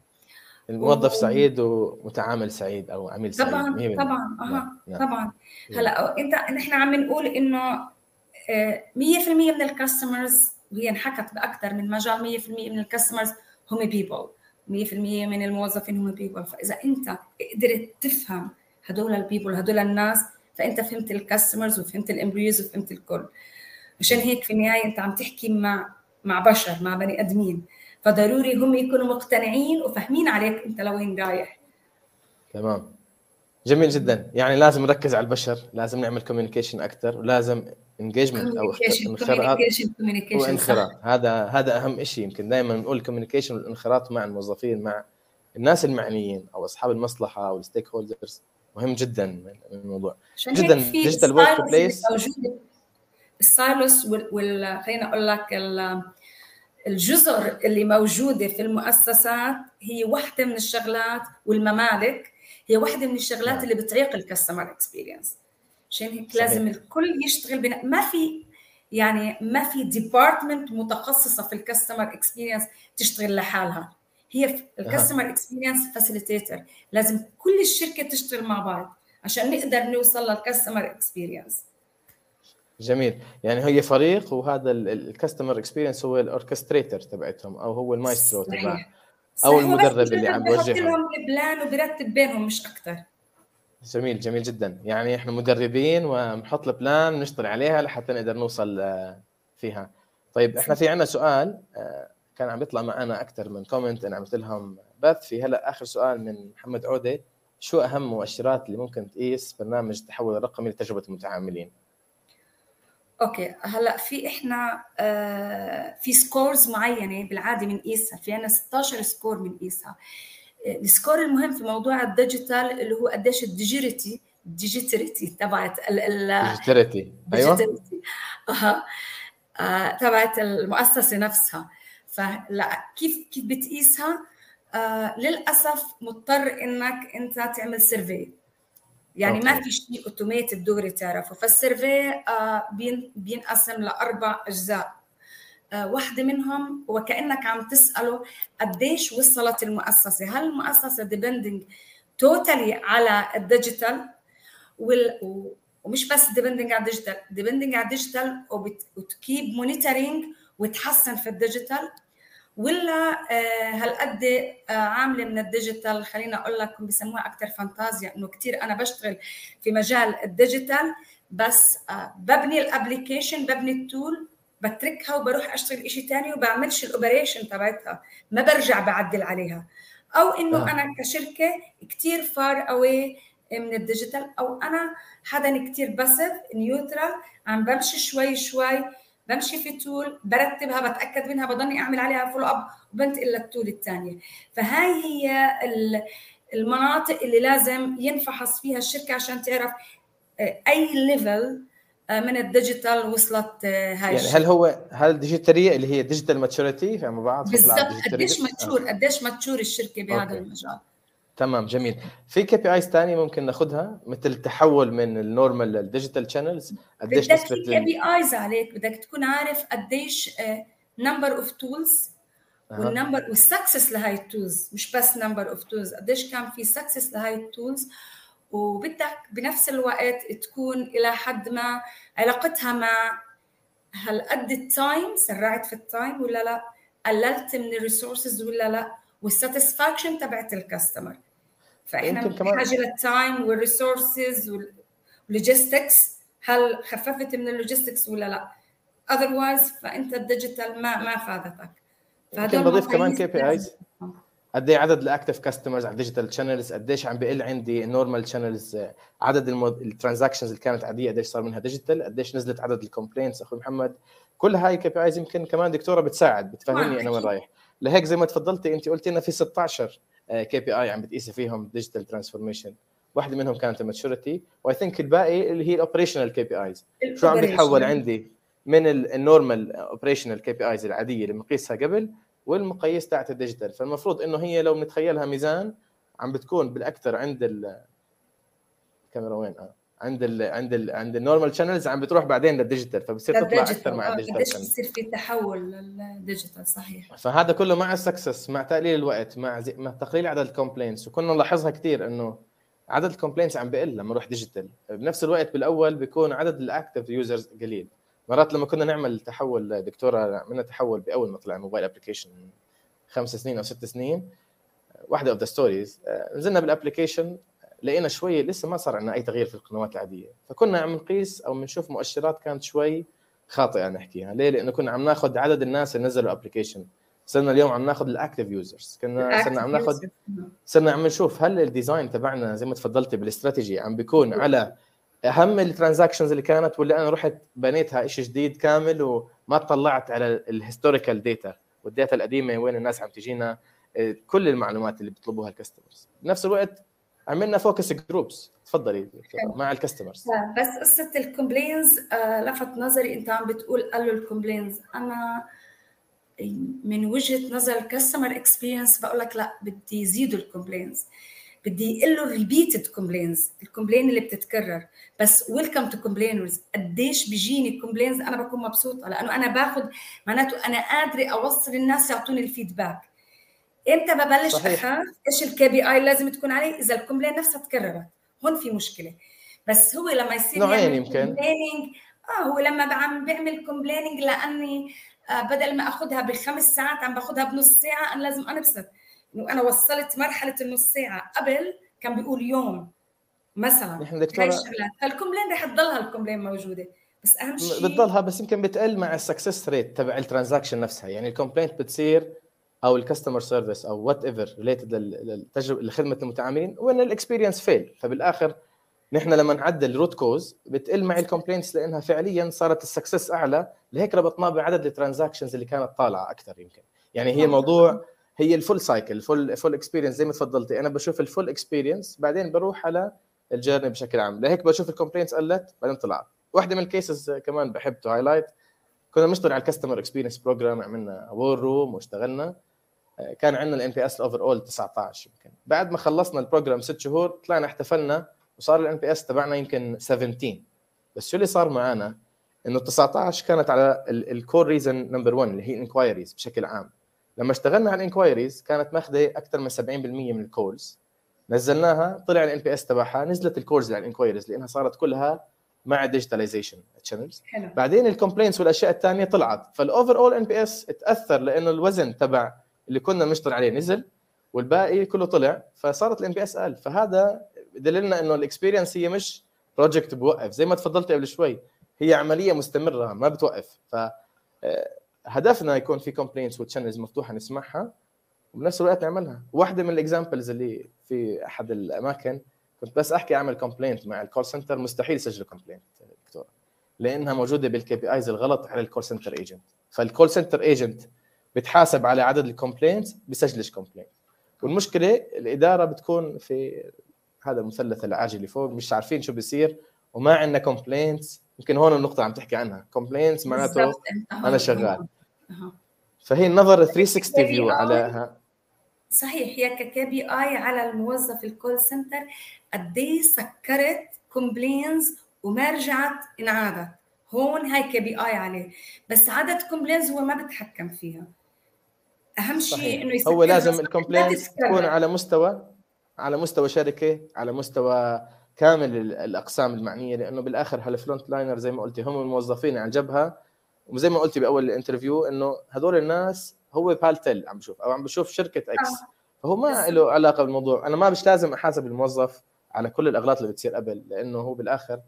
الموظف و... سعيد ومتعامل سعيد أو عميل سعيد. طبعا طبعا أها نعم، نعم. طبعا هلأ إنت نحن عم نقول إنه 100% آه، من ال customers وهي انحكت باكثر من مجال 100% من ال customers هم people 100% من الموظفين هم people فإذا أنت قدرت تفهم هدول ال people هدول الناس فأنت فهمت ال customers وفهمت ال employees وفهمت الكل عشان هيك في النهاية أنت عم تحكي مع مع بشر مع بني آدمين. فضروري هم يكونوا مقتنعين وفاهمين عليك أنت لوين رايح. تمام. جميل جدا. يعني لازم نركز على البشر لازم نعمل communication أكثر ولازم engagement أو انخراط وانخراط. هذا هذا أهم شيء يمكن دائما نقول ال communication والانخراط مع الموظفين مع الناس المعنيين أو أصحاب المصلحة أو ال stakeholders مهم جدا من الموضوع. جدا digital workplace ال silos وال خليني أقول لك الجزر اللي موجودة في المؤسسات هي واحدة من الشغلات والممالك هي واحدة من الشغلات نعم. اللي بتعيق ال customer experience عشان هيك لازم الكل يشتغل بنا. ما في يعني ما في department متخصصة في ال customer experience تشتغل لحالها. هي ال customer experience facilitator لازم كل الشركة تشتغل مع بعض عشان نقدر نوصل لل customer experience جميل. يعني هي فريق وهذا ال customer experience هو ال orchestrator تبعتهم أو هو المايسترو تبع أو المدرب اللي عم بوجههم لهم ال plan وبرتب بينهم مش أكثر جميل جميل جدا. يعني إحنا مدربين ونحط ال plan ونشتغل عليها لحتى نقدر نوصل آه، فيها. طيب إحنا في عندنا سؤال آه، كان عم يطلع معنا أكثر من comment أنا عملت لهم بث. في هلأ آخر سؤال من محمد عودة. شو أهم مؤشرات اللي ممكن تقيس برنامج التحول الرقمي لتجربه المتعاملين؟ okay. هلأ في إحنا آه في scores معينة بالعادة بنقيسها في عندنا 16 score بنقيسها ال score المهم في موضوع ال digital اللي هو قديش ال digi ال digitality تبعت ال digitality أيوه. أها. آه تبعت المؤسسة نفسها. فلا كيف كيف بتقيسها؟ آه للأسف مضطر إنك أنت تعمل survey يعني okay. ما في شيء automated دغري تعرفه. فال survey آه بينقسم لأربع أجزاء. آه واحدة منهم وكأنك عم تسأله قديش وصلت المؤسسة. هل المؤسسة depending totally على ال digital ومش بس depending على ال digital depending على ال digital و to keep monitoring وتحسن في ال digital ولا هالقد عاملة من ال digital خلينا أقول لك بسموها أكثر فانتازيا إنه كثير أنا بشتغل في مجال ال digital بس ببني ال application ببني ال tool بتركها وبروح أشتغل شيء ثاني وبعملش ال operation تبعتها ما برجع بعدل عليها أو إنه آه. أنا كشركة كثير far away من ال digital أو أنا حدا كثير passive neutral عم بمشي شوي شوي بمشي في tool برتبها بتأكد منها بضلني أعمل عليها follow up وبنتقل لل tool الثانية فهاي هي المناطق اللي لازم ينفحص فيها الشركة عشان تعرف آه، أي level آه، من ال digital وصلت آه، هاي يعني هل هو هل ال digitality اللي هي digital maturity فيما بعض بالضبط. قديش mature قديش mature الشركة بهذا okay. المجال. تمام جميل. في KPIs ثانية ممكن ناخذها مثل التحول من ال normal لل digital channels قديش بدك نسبة كي بي ايز عليك بدك تكون عارف قديش number of tools وال number وال success لهي ال tools مش بس number of tools قديش كان في success لهي ال tools وبدك بنفس الوقت تكون إلى حد ما علاقتها مع هل قد ال time سرعت في ال time ولا لا؟ قللت من ال resources ولا لا؟ وال satisfaction تبعت ال customer فإحنا بحاجه لل time وال resources وال logistics هل خففت من ال logistics ولا لا؟ otherwise فإنت ال digital ما ما فادتك. ممكن بضيف كمان KPIs. قد إيه عدد ال active customers على ال digital channels قديش عم بقل عندي ال normal channels عدد ال transactions اللي كانت عادية قديش صار منها digital قديش نزلت عدد ال complaints أخوي محمد كل هاي KPIs يمكن كمان دكتورة بتساعد بتفهمني أنا وين رايح. لهيك زي ما تفضلتي انت قلتي لنا في 16 KPI عم بتقيسي فيهم digital transformation واحدة منهم كانت ال maturity I think الباقي اللي هي ال operational KPIs. شو عم بيتحول عندي من ال normal operational KPIs العادية اللي بنقيسها قبل والمقاييس تاعت ال digital فالمفروض إنه هي لو بنتخيلها ميزان عم بتكون بالأكثر عند الكاميرا وين؟ آه. عند ال عند ال عند ال normal channels عم بتروح بعدين لل digital فبصير تطلع أكثر مع ال digital قديش بصير في تحول لل digital صحيح. فهذا كله مع ال success مع تقليل الوقت مع زي مع تقليل عدد ال complaints وكنا نلاحظها كثير إنه عدد ال complaints عم بقل لما نروح digital بنفس الوقت بالأول بيكون عدد ال active users قليل. مرات لما كنا نعمل تحول دكتورة عملنا تحول بأول ما طلع mobile application خمس سنين أو ست سنين واحدة of the stories نزلنا بال application لقينا شوي لسه ما صار عندنا أي تغيير في القنوات العادية. فكنا عم نقيس أو بنشوف مؤشرات كانت شوي خاطئة نحكيها. ليه؟ لأنه كنا عم ناخذ عدد الناس اللي نزلوا ال application صرنا اليوم عم ناخذ ال active users كنا صرنا عم ناخذ صرنا عم نشوف هل ال design تبعنا زي ما تفضلتي بالاستراتيجي عم بيكون على أهم ال transactions اللي كانت ولا أنا رحت بنيتها شيء جديد كامل وما طلعت على ال historical data وال data القديمة وين الناس عم تجينا آه، كل المعلومات اللي بيطلبوها ال customers بنفس الوقت عملنا focus groups تفضلي مع ال customers بس قصة ال complaints آه لفت نظري. انت عم بتقول قالوا ال complaints أنا من وجهة نظر ال customer experience بقول لك لا بدي يزيدوا ال complaints بدي يقول له repeated complaints ال complaint اللي بتتكرر. بس welcome to complainers قديش بيجيني complaints أنا بكون مبسوطة لأنه أنا باخذ معناته أنا قادرة أوصل الناس يعطوني ال feedback إمتى ببلش أخاف؟ إيش ال KPI لازم تكون عليه؟ إذا ال complaint نفسها تكررت. هون في مشكلة. بس هو لما يصير نوعين يمكن. آه هو لما عم بيعمل complaining لأني آه بدل ما اخذها بخمس ساعات عم باخذها بنص ساعة أنا لازم أنبسط. إنه أنا وصلت مرحلة النص ساعة قبل كان بيقول يوم مثلا. نحن دكتوره فال complaint رح تضلها ال complaint موجودة. بس أهم شيء بتضلها بس يمكن بتقل مع ال success rate تبع ال transaction نفسها. يعني ال complaint بتصير أو ال customer service أو whatever related للتجربة لخدمة المتعاملين وإن ال experience fail فبالآخر نحن لما نعدل root cause بتقل معي ال complaints لأنها فعليا صارت ال success أعلى لهيك ربطناه بعدد ال transactions اللي كانت طالعة أكثر يمكن. يعني هي موضوع هي ال full cycle full full experience زي ما تفضلتي. أنا بشوف ال full experience بعدين بروح على ال journey بشكل عام. لهيك بشوف ال complaints قلت بعدين طلعت واحدة من ال cases كمان بحب to highlight كنا بنشتغل على ال customer experience program عملنا war room واشتغلنا. كان عندنا ال NPS ال overall 19 يمكن. بعد ما خلصنا ال program ست شهور طلعنا احتفلنا وصار ال NPS تبعنا يمكن 17 بس شو اللي صار معنا إنه 19 كانت على ال core reason number 1 اللي هي ال inquiries بشكل عام. لما اشتغلنا على ال inquiries كانت ماخذة أكثر من 70% من ال calls نزلناها طلع ال NPS تبعها نزلت ال calls على ال inquiries لأنها صارت كلها مع digitalization channels بعدين ال complaints والأشياء الثانية طلعت. فال overall NPS تأثر لأنه الوزن تبع اللي كنا بنشتغل عليه نزل والباقي كله طلع فصارت ال NPS أقل. فهذا دليلنا إنه ال experience هي مش project بوقف. زي ما تفضلت قبل شوي هي عملية مستمرة ما بتوقف. ف آه، هدفنا يكون في complaints و channels مفتوحة نسمعها وبنفس الوقت نعملها. واحدة من ال examples اللي في أحد الأماكن كنت بس أحكي اعمل complaint مع ال call center مستحيل يسجلوا complaint دكتور لأنها موجودة بال KPIs الغلط على ال call center agent فال call center agent بتحاسب على عدد ال complaint بسجلش complaint والمشكلة الإدارة بتكون في هذا المثلث العاجل اللي فوق مش عارفين شو بيصير وما عندنا complaints يمكن هون النقطة عم تحكي عنها. complaints معناته أنا شغال. فهي النظر 360 view على صحيح هي ك KPI على الموظف ال call center قد إيه سكرت complaints وما رجعت انعادت. هون هاي KPI عليه. بس عدد complaints هو ما بتحكم فيها. أهم شيء إنه هو لازم ال complaints تكون على مستوى على مستوى شركة على مستوى كامل الأقسام المعنية لأنه بالآخر هال front liner زي ما قلتي هم الموظفين على الجبهه وزي ما قلتي بأول ال interview إنه هذول الناس هو بالتل عم بشوف أو عم بشوف شركة X آه. فهو ما له علاقة بالموضوع. أنا ما مش لازم أحاسب الموظف على كل الأغلاط اللي بتصير قبل لأنه هو بالآخر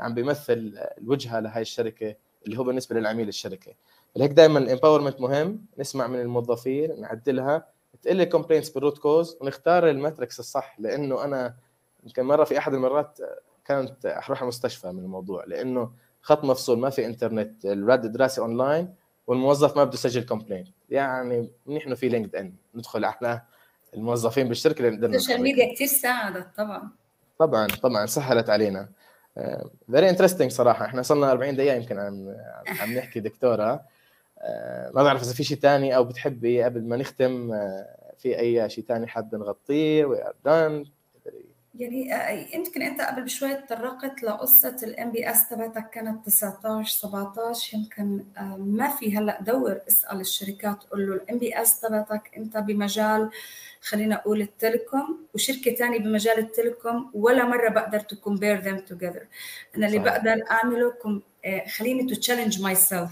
عم بيمثل الوجهة لهي الشركة اللي هو بالنسبة للعميل الشركة. فلهيك دائما ال empowerment مهم نسمع من الموظفين نعدلها تقل ال complaints بال root cause ونختار ال metrics الصح لأنه أنا يمكن مرة في أحد المرات كانت أروح المستشفى من الموضوع لأنه خط مفصول ما في انترنت الرد دراسه اونلاين والموظف ما بده يسجل complain يعني انه في LinkedIn ندخل على الموظفين بالشركة اللي ال social media كثير ساعدت طبعا. طبعا طبعا سهلت علينا. very uh, interesting صراحة إحنا صرنا 40 دقيقة يمكن عم عم نحكي دكتورة. ما بعرف إذا في شيء ثاني أو بتحبي قبل ما نختم uh, في أي شيء ثاني حابة نغطيه؟ we are done يعني آه، يمكن أنت قبل بشوي تطرقت لقصة ال NPS تبعتك كانت 19 17 يمكن آه، ما في هلأ دور اسأل الشركات قول له ال NPS تبعتك أنت بمجال خلينا أقول ال telecom وشركة ثانية بمجال ال telecom ولا مرة بقدر to compare them together أنا اللي بقدر أعمله آه، خليني to challenge myself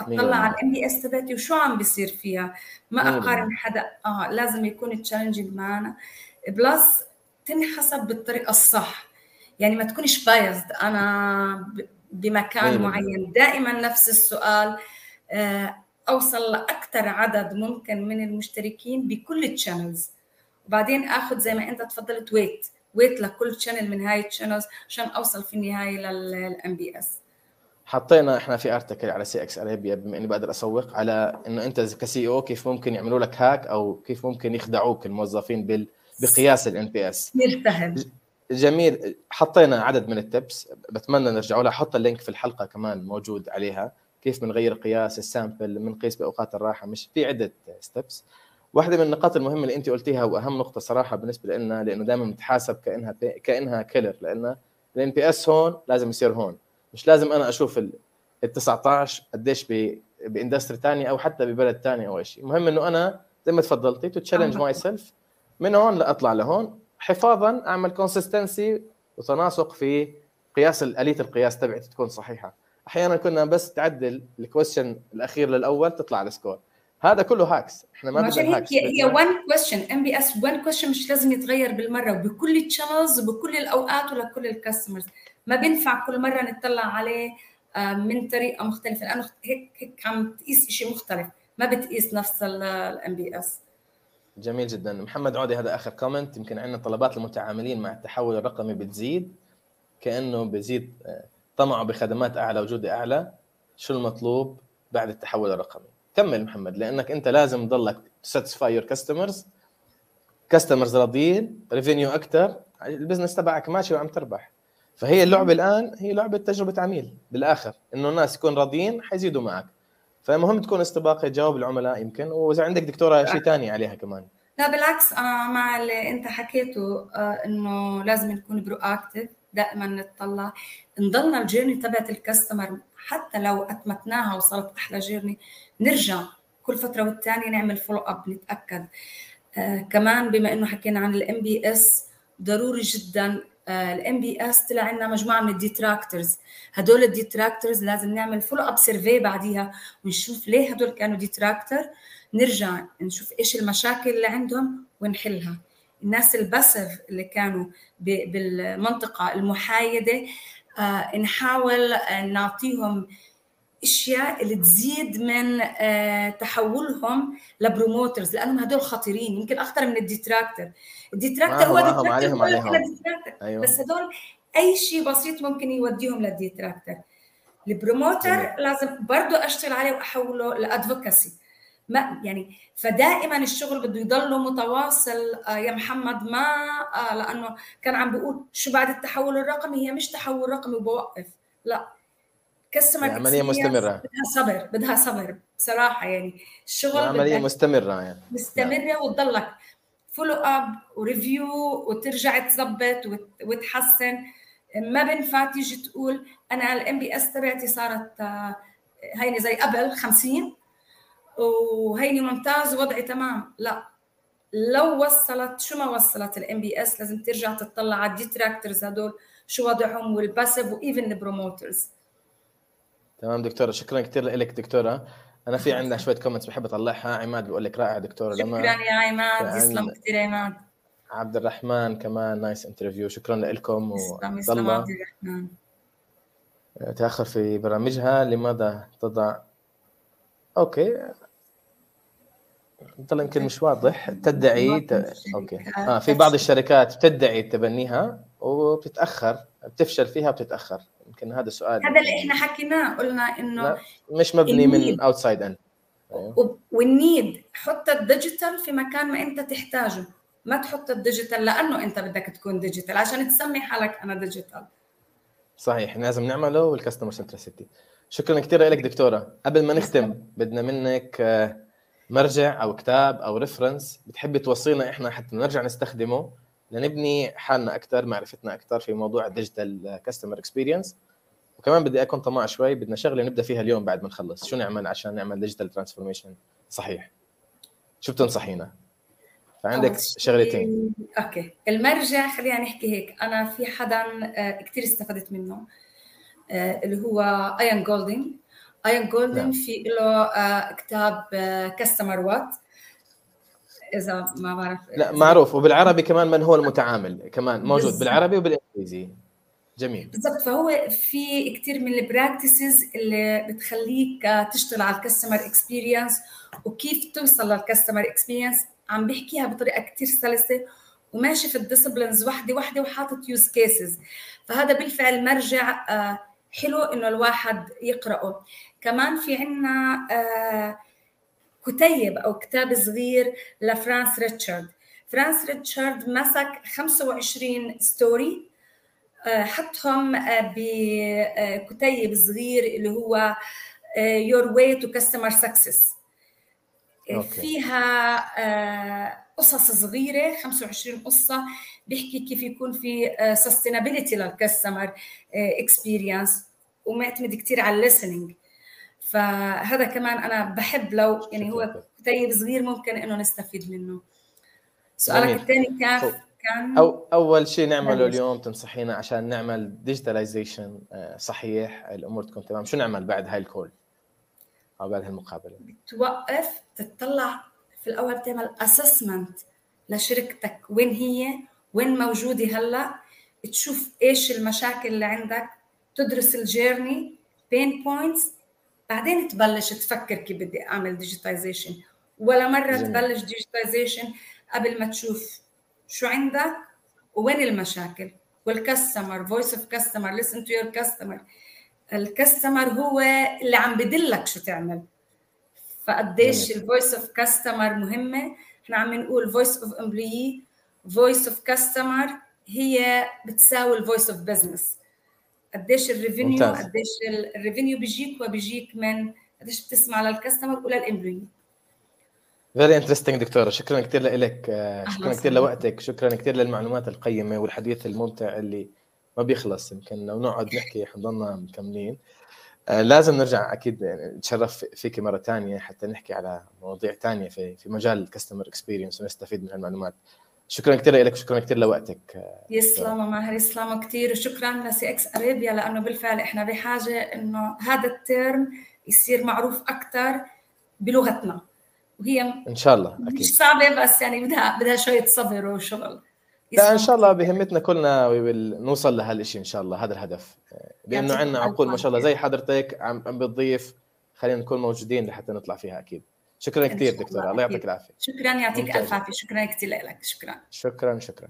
أطلع على ال NPS تبعتي وشو عم بيصير فيها؟ ما أقارن حدا. آه لازم يكون challenging معنا. plus تنحسب بالطريقة الصح. يعني ما تكونش biased أنا بمكان معين. دائما نفس السؤال. آه، أوصل لاكثر عدد ممكن من المشتركين بكل ال channels وبعدين آخذ زي ما أنت تفضلت weight weight لكل channel من هاي ال channels عشان أوصل في النهاية لل NPS حطينا إحنا في article على CX Arabia بما إني بقدر أسوق على إنه أنت كسي أو كيف ممكن يعملوا لك hack أو كيف ممكن يخدعوك الموظفين بال بقياس ال NPS سهل جميل. حطينا عدد من ال tips بتمنى نرجعوا لها. حط ال link في الحلقة كمان موجود عليها. كيف بنغير قياس ال sample بنقيس بأوقات الراحة. مش في عدة steps واحدة من النقاط المهمة اللي أنت قلتيها وأهم نقطة صراحة بالنسبة لنا لأنه دائما بتحاسب كأنها كأنها killer لأن ال NPS هون لازم يصير هون. مش لازم أنا أشوف ال 19 قديش ب industry ثانية أو حتى ببلد ثاني أو شيء المهم إنه أنا زي ما تفضلتي to challenge myself من هون لأطلع لهون حفاظا أعمل consistency وتناسق في قياس اليه القياس تبعتي تكون صحيحة. أحيانا كنا بس تعدل ال question الأخير للأول تطلع ال score هذا كله hacks إحنا ما بدنا hacks هي 1 question NPS 1 question مش لازم يتغير بالمرة وبكل ال channels وبكل الأوقات ولكل ال customers ما بينفع كل مرة نطلع عليه آه، من طريقة مختلفة. لأنه هيك هيك عم تقيس شيء مختلف. ما بتقيس نفس ال NPS جميل جدا. محمد عودي هذا آخر comment يمكن عندنا طلبات المتعاملين مع التحول الرقمي بتزيد. كأنه بزيد آه، طمعه بخدمات أعلى وجوده أعلى. شو المطلوب بعد التحول الرقمي؟ كمل محمد لأنك أنت لازم تضلك ت satisfy your customers customers راضيين revenue أكثر ال business تبعك ماشي وعم تربح. فهي اللعبة الآن هي لعبة تجربة عميل بالآخر. إنه الناس يكون راضيين حيزيدوا معك. فمهم تكون استباقه تجاوب العملاء يمكن. وإذا عندك دكتورة شيء ثاني عليها كمان. لا بالعكس أنا مع اللي أنت حكيته آه، إنه لازم نكون proactive دائما نتطلع. نضلنا ال journey تبعت ال customer حتى لو أتمتناها وصارت أحلى journey نرجع كل فترة والتانية نعمل follow up نتأكد. آه كمان بما إنه حكينا عن ال NPS ضروري جدا ال NPS طلع عندنا مجموعة من ال detractors هدول ال detractors لازم نعمل follow up survey بعديها ونشوف ليه هدول كانوا detractor نرجع نشوف إيش المشاكل اللي عندهم ونحلها. الناس ال passive اللي كانوا بالمنطقة المحايدة آه، نحاول نعطيهم اشياء اللي تزيد من آه، تحولهم ل promoters لأنهم هدول خطيرين يمكن اخطر من ال detractor. ال detractor هو detractor عليهم عليهم. أيوه. بس هدول أي شيء بسيط ممكن يوديهم لل detractor. ال promoter لازم برضه أشتغل عليه وأحوله ل advocacy. ما يعني فدائما الشغل بده يضل متواصل آه، يا محمد ما آه، لأنه كان عم بيقول شو بعد التحول الرقمي؟ هي مش تحول رقمي وبوقف. لا. customer عملية مستمرة. بدها صبر بدها صبر بصراحة يعني. الشغل عملية مستمرة يعني. مستمرة نعم. وتضلك follow up و review وترجع تظبط وتحسن. ما بينفع تيجي تقول أنا ال NPS تبعتي صارت آه، هيني زي قبل 50 وهيني ممتاز وضعي تمام. لا لو وصلت شو ما وصلت ال NPS لازم ترجع تطلع على ال detractors هدول شو وضعهم وال passive و even ال promoters تمام دكتورة شكرا كثير لك دكتورة. أنا في عندنا شوية comments بحب أطلعها. عماد بيقول لك رائع دكتورة لمى. شكرا يا عماد. يسلم كثير عماد. عبد الرحمن كمان nice interview شكرا لكم يسلم عبد الرحمن. تأخر في برامجها. لماذا تضع؟ أوكي. طلع يمكن مش واضح. تدعي ت... أوكي. آه في بعض الشركات بتدعي تبنيها وبتتأخر. بتفشل فيها وبتتأخر. يمكن هذا السؤال هذا اللي إحنا حكيناه قلنا إنه مش مبني من اوتسايد ان أيوه. والنيد حط الديجيتال في مكان ما أنت تحتاجه. ما تحط ال digital لأنه أنت بدك تكون digital. عشان تسمي حالك أنا digital. صحيح لازم نعمله وال customer centricity شكرا كثير لك دكتورة. قبل ما نختم بدنا منك آه، مرجع أو كتاب أو reference بتحبي توصينا إحنا حتى نرجع نستخدمه؟ لنبني حالنا أكثر معرفتنا أكثر في موضوع ال digital customer experience وكمان بدي أكون طماع شوي بدنا شغلة نبدأ فيها اليوم بعد ما نخلص. شو نعمل عشان نعمل digital transformation صحيح؟ شو بتنصحينا؟ فعندك شغلتين okay. المرجع خلينا نحكي هيك. أنا في حدا آه، كثير استفدت منه آه، اللي هو Ian Golding، Ian Golding في له آه، كتاب customer what إذا ما بعرف لا معروف. وبالعربي كمان من هو المتعامل؟ كمان موجود بالزبط. بالعربي وبالإنجليزي. جميل. بالضبط. فهو في كثير من ال practices اللي بتخليك تشتغل على ال customer experience وكيف توصل لل customer experience عم بيحكيها بطريقة كثير سلسة وماشي في ال disciplines وحدة وحدة وحاطط use cases فهذا بالفعل مرجع آه، حلو إنه الواحد يقرأه. كمان في عندنا آه، كتيب أو كتاب صغير لفرانس ريتشارد. فرانس ريتشارد مسك 25 story آه، حطهم بكتيب صغير اللي هو your way to customer success فيها آه، قصص صغيرة 25 قصة بيحكي كيف يكون في sustainability لل customer experience ومعتمد كثير على ال listening فهذا كمان أنا بحب لو يعني هو كتيب صغير ممكن إنه نستفيد منه. سؤالك الثاني كيف كان؟ أو أول شيء نعمله اليوم تنصحينا عشان نعمل digitalization آه، صحيح الأمور تكون تمام. شو نعمل بعد هاي ال call؟ أو بعد هالمقابله توقف تطلع في الأول تعمل assessment لشركتك. وين هي؟ وين موجودة هلأ؟ تشوف إيش المشاكل اللي عندك. تدرس ال journey pain points بعدين تبلش تفكر كيف بدي أعمل digitization ولا مرة جميل. تبلش digitization قبل ما تشوف شو عندك وين المشاكل. وال customer voice of customer listen to your customer ال customer هو اللي عم بدلك شو تعمل. فقديش ال voice of customer مهمة. إحنا عم نقول voice of employee voice of customer هي بتساوي ال voice of business قديش ال revenue قديش ال revenue بيجيك وبيجيك من قديش بتسمع لل customer ولل employee very interesting دكتورة. شكرا كثير لك شكرا كثير لوقتك. شكرا كثير للمعلومات القيمة والحديث الممتع اللي ما بيخلص يمكن. لو نقعد نحكي حنضلنا مكملين. آه، لازم نرجع أكيد نتشرف فيك مرة ثانية حتى نحكي على مواضيع ثانية في في مجال ال customer experience ونستفيد من المعلومات شكرا كثير لك شكرا كثير لوقتك. آه، يسلم ماهر يسلم كثير وشكرا ل CX Arabia لأنه بالفعل إحنا بحاجة إنه هذا ال term يصير معروف أكثر بلغتنا. وهي إن شاء الله أكيد. مش صعبة بس يعني بدها بدها شوية صبر وشغل. لا إن شاء الله بهمتنا كلنا نوصل لهالشيء إن شاء الله هذا الهدف. لأنه عندنا عقول ما شاء الله زي حضرتك عم بتضيف خلينا نكون موجودين لحتى نطلع فيها أكيد. شكرا كثير دكتورة الله يعطيك العافية. شكرا يعطيك ألف عافية. شكرا كثير لك شكرا. شكرا شكرا.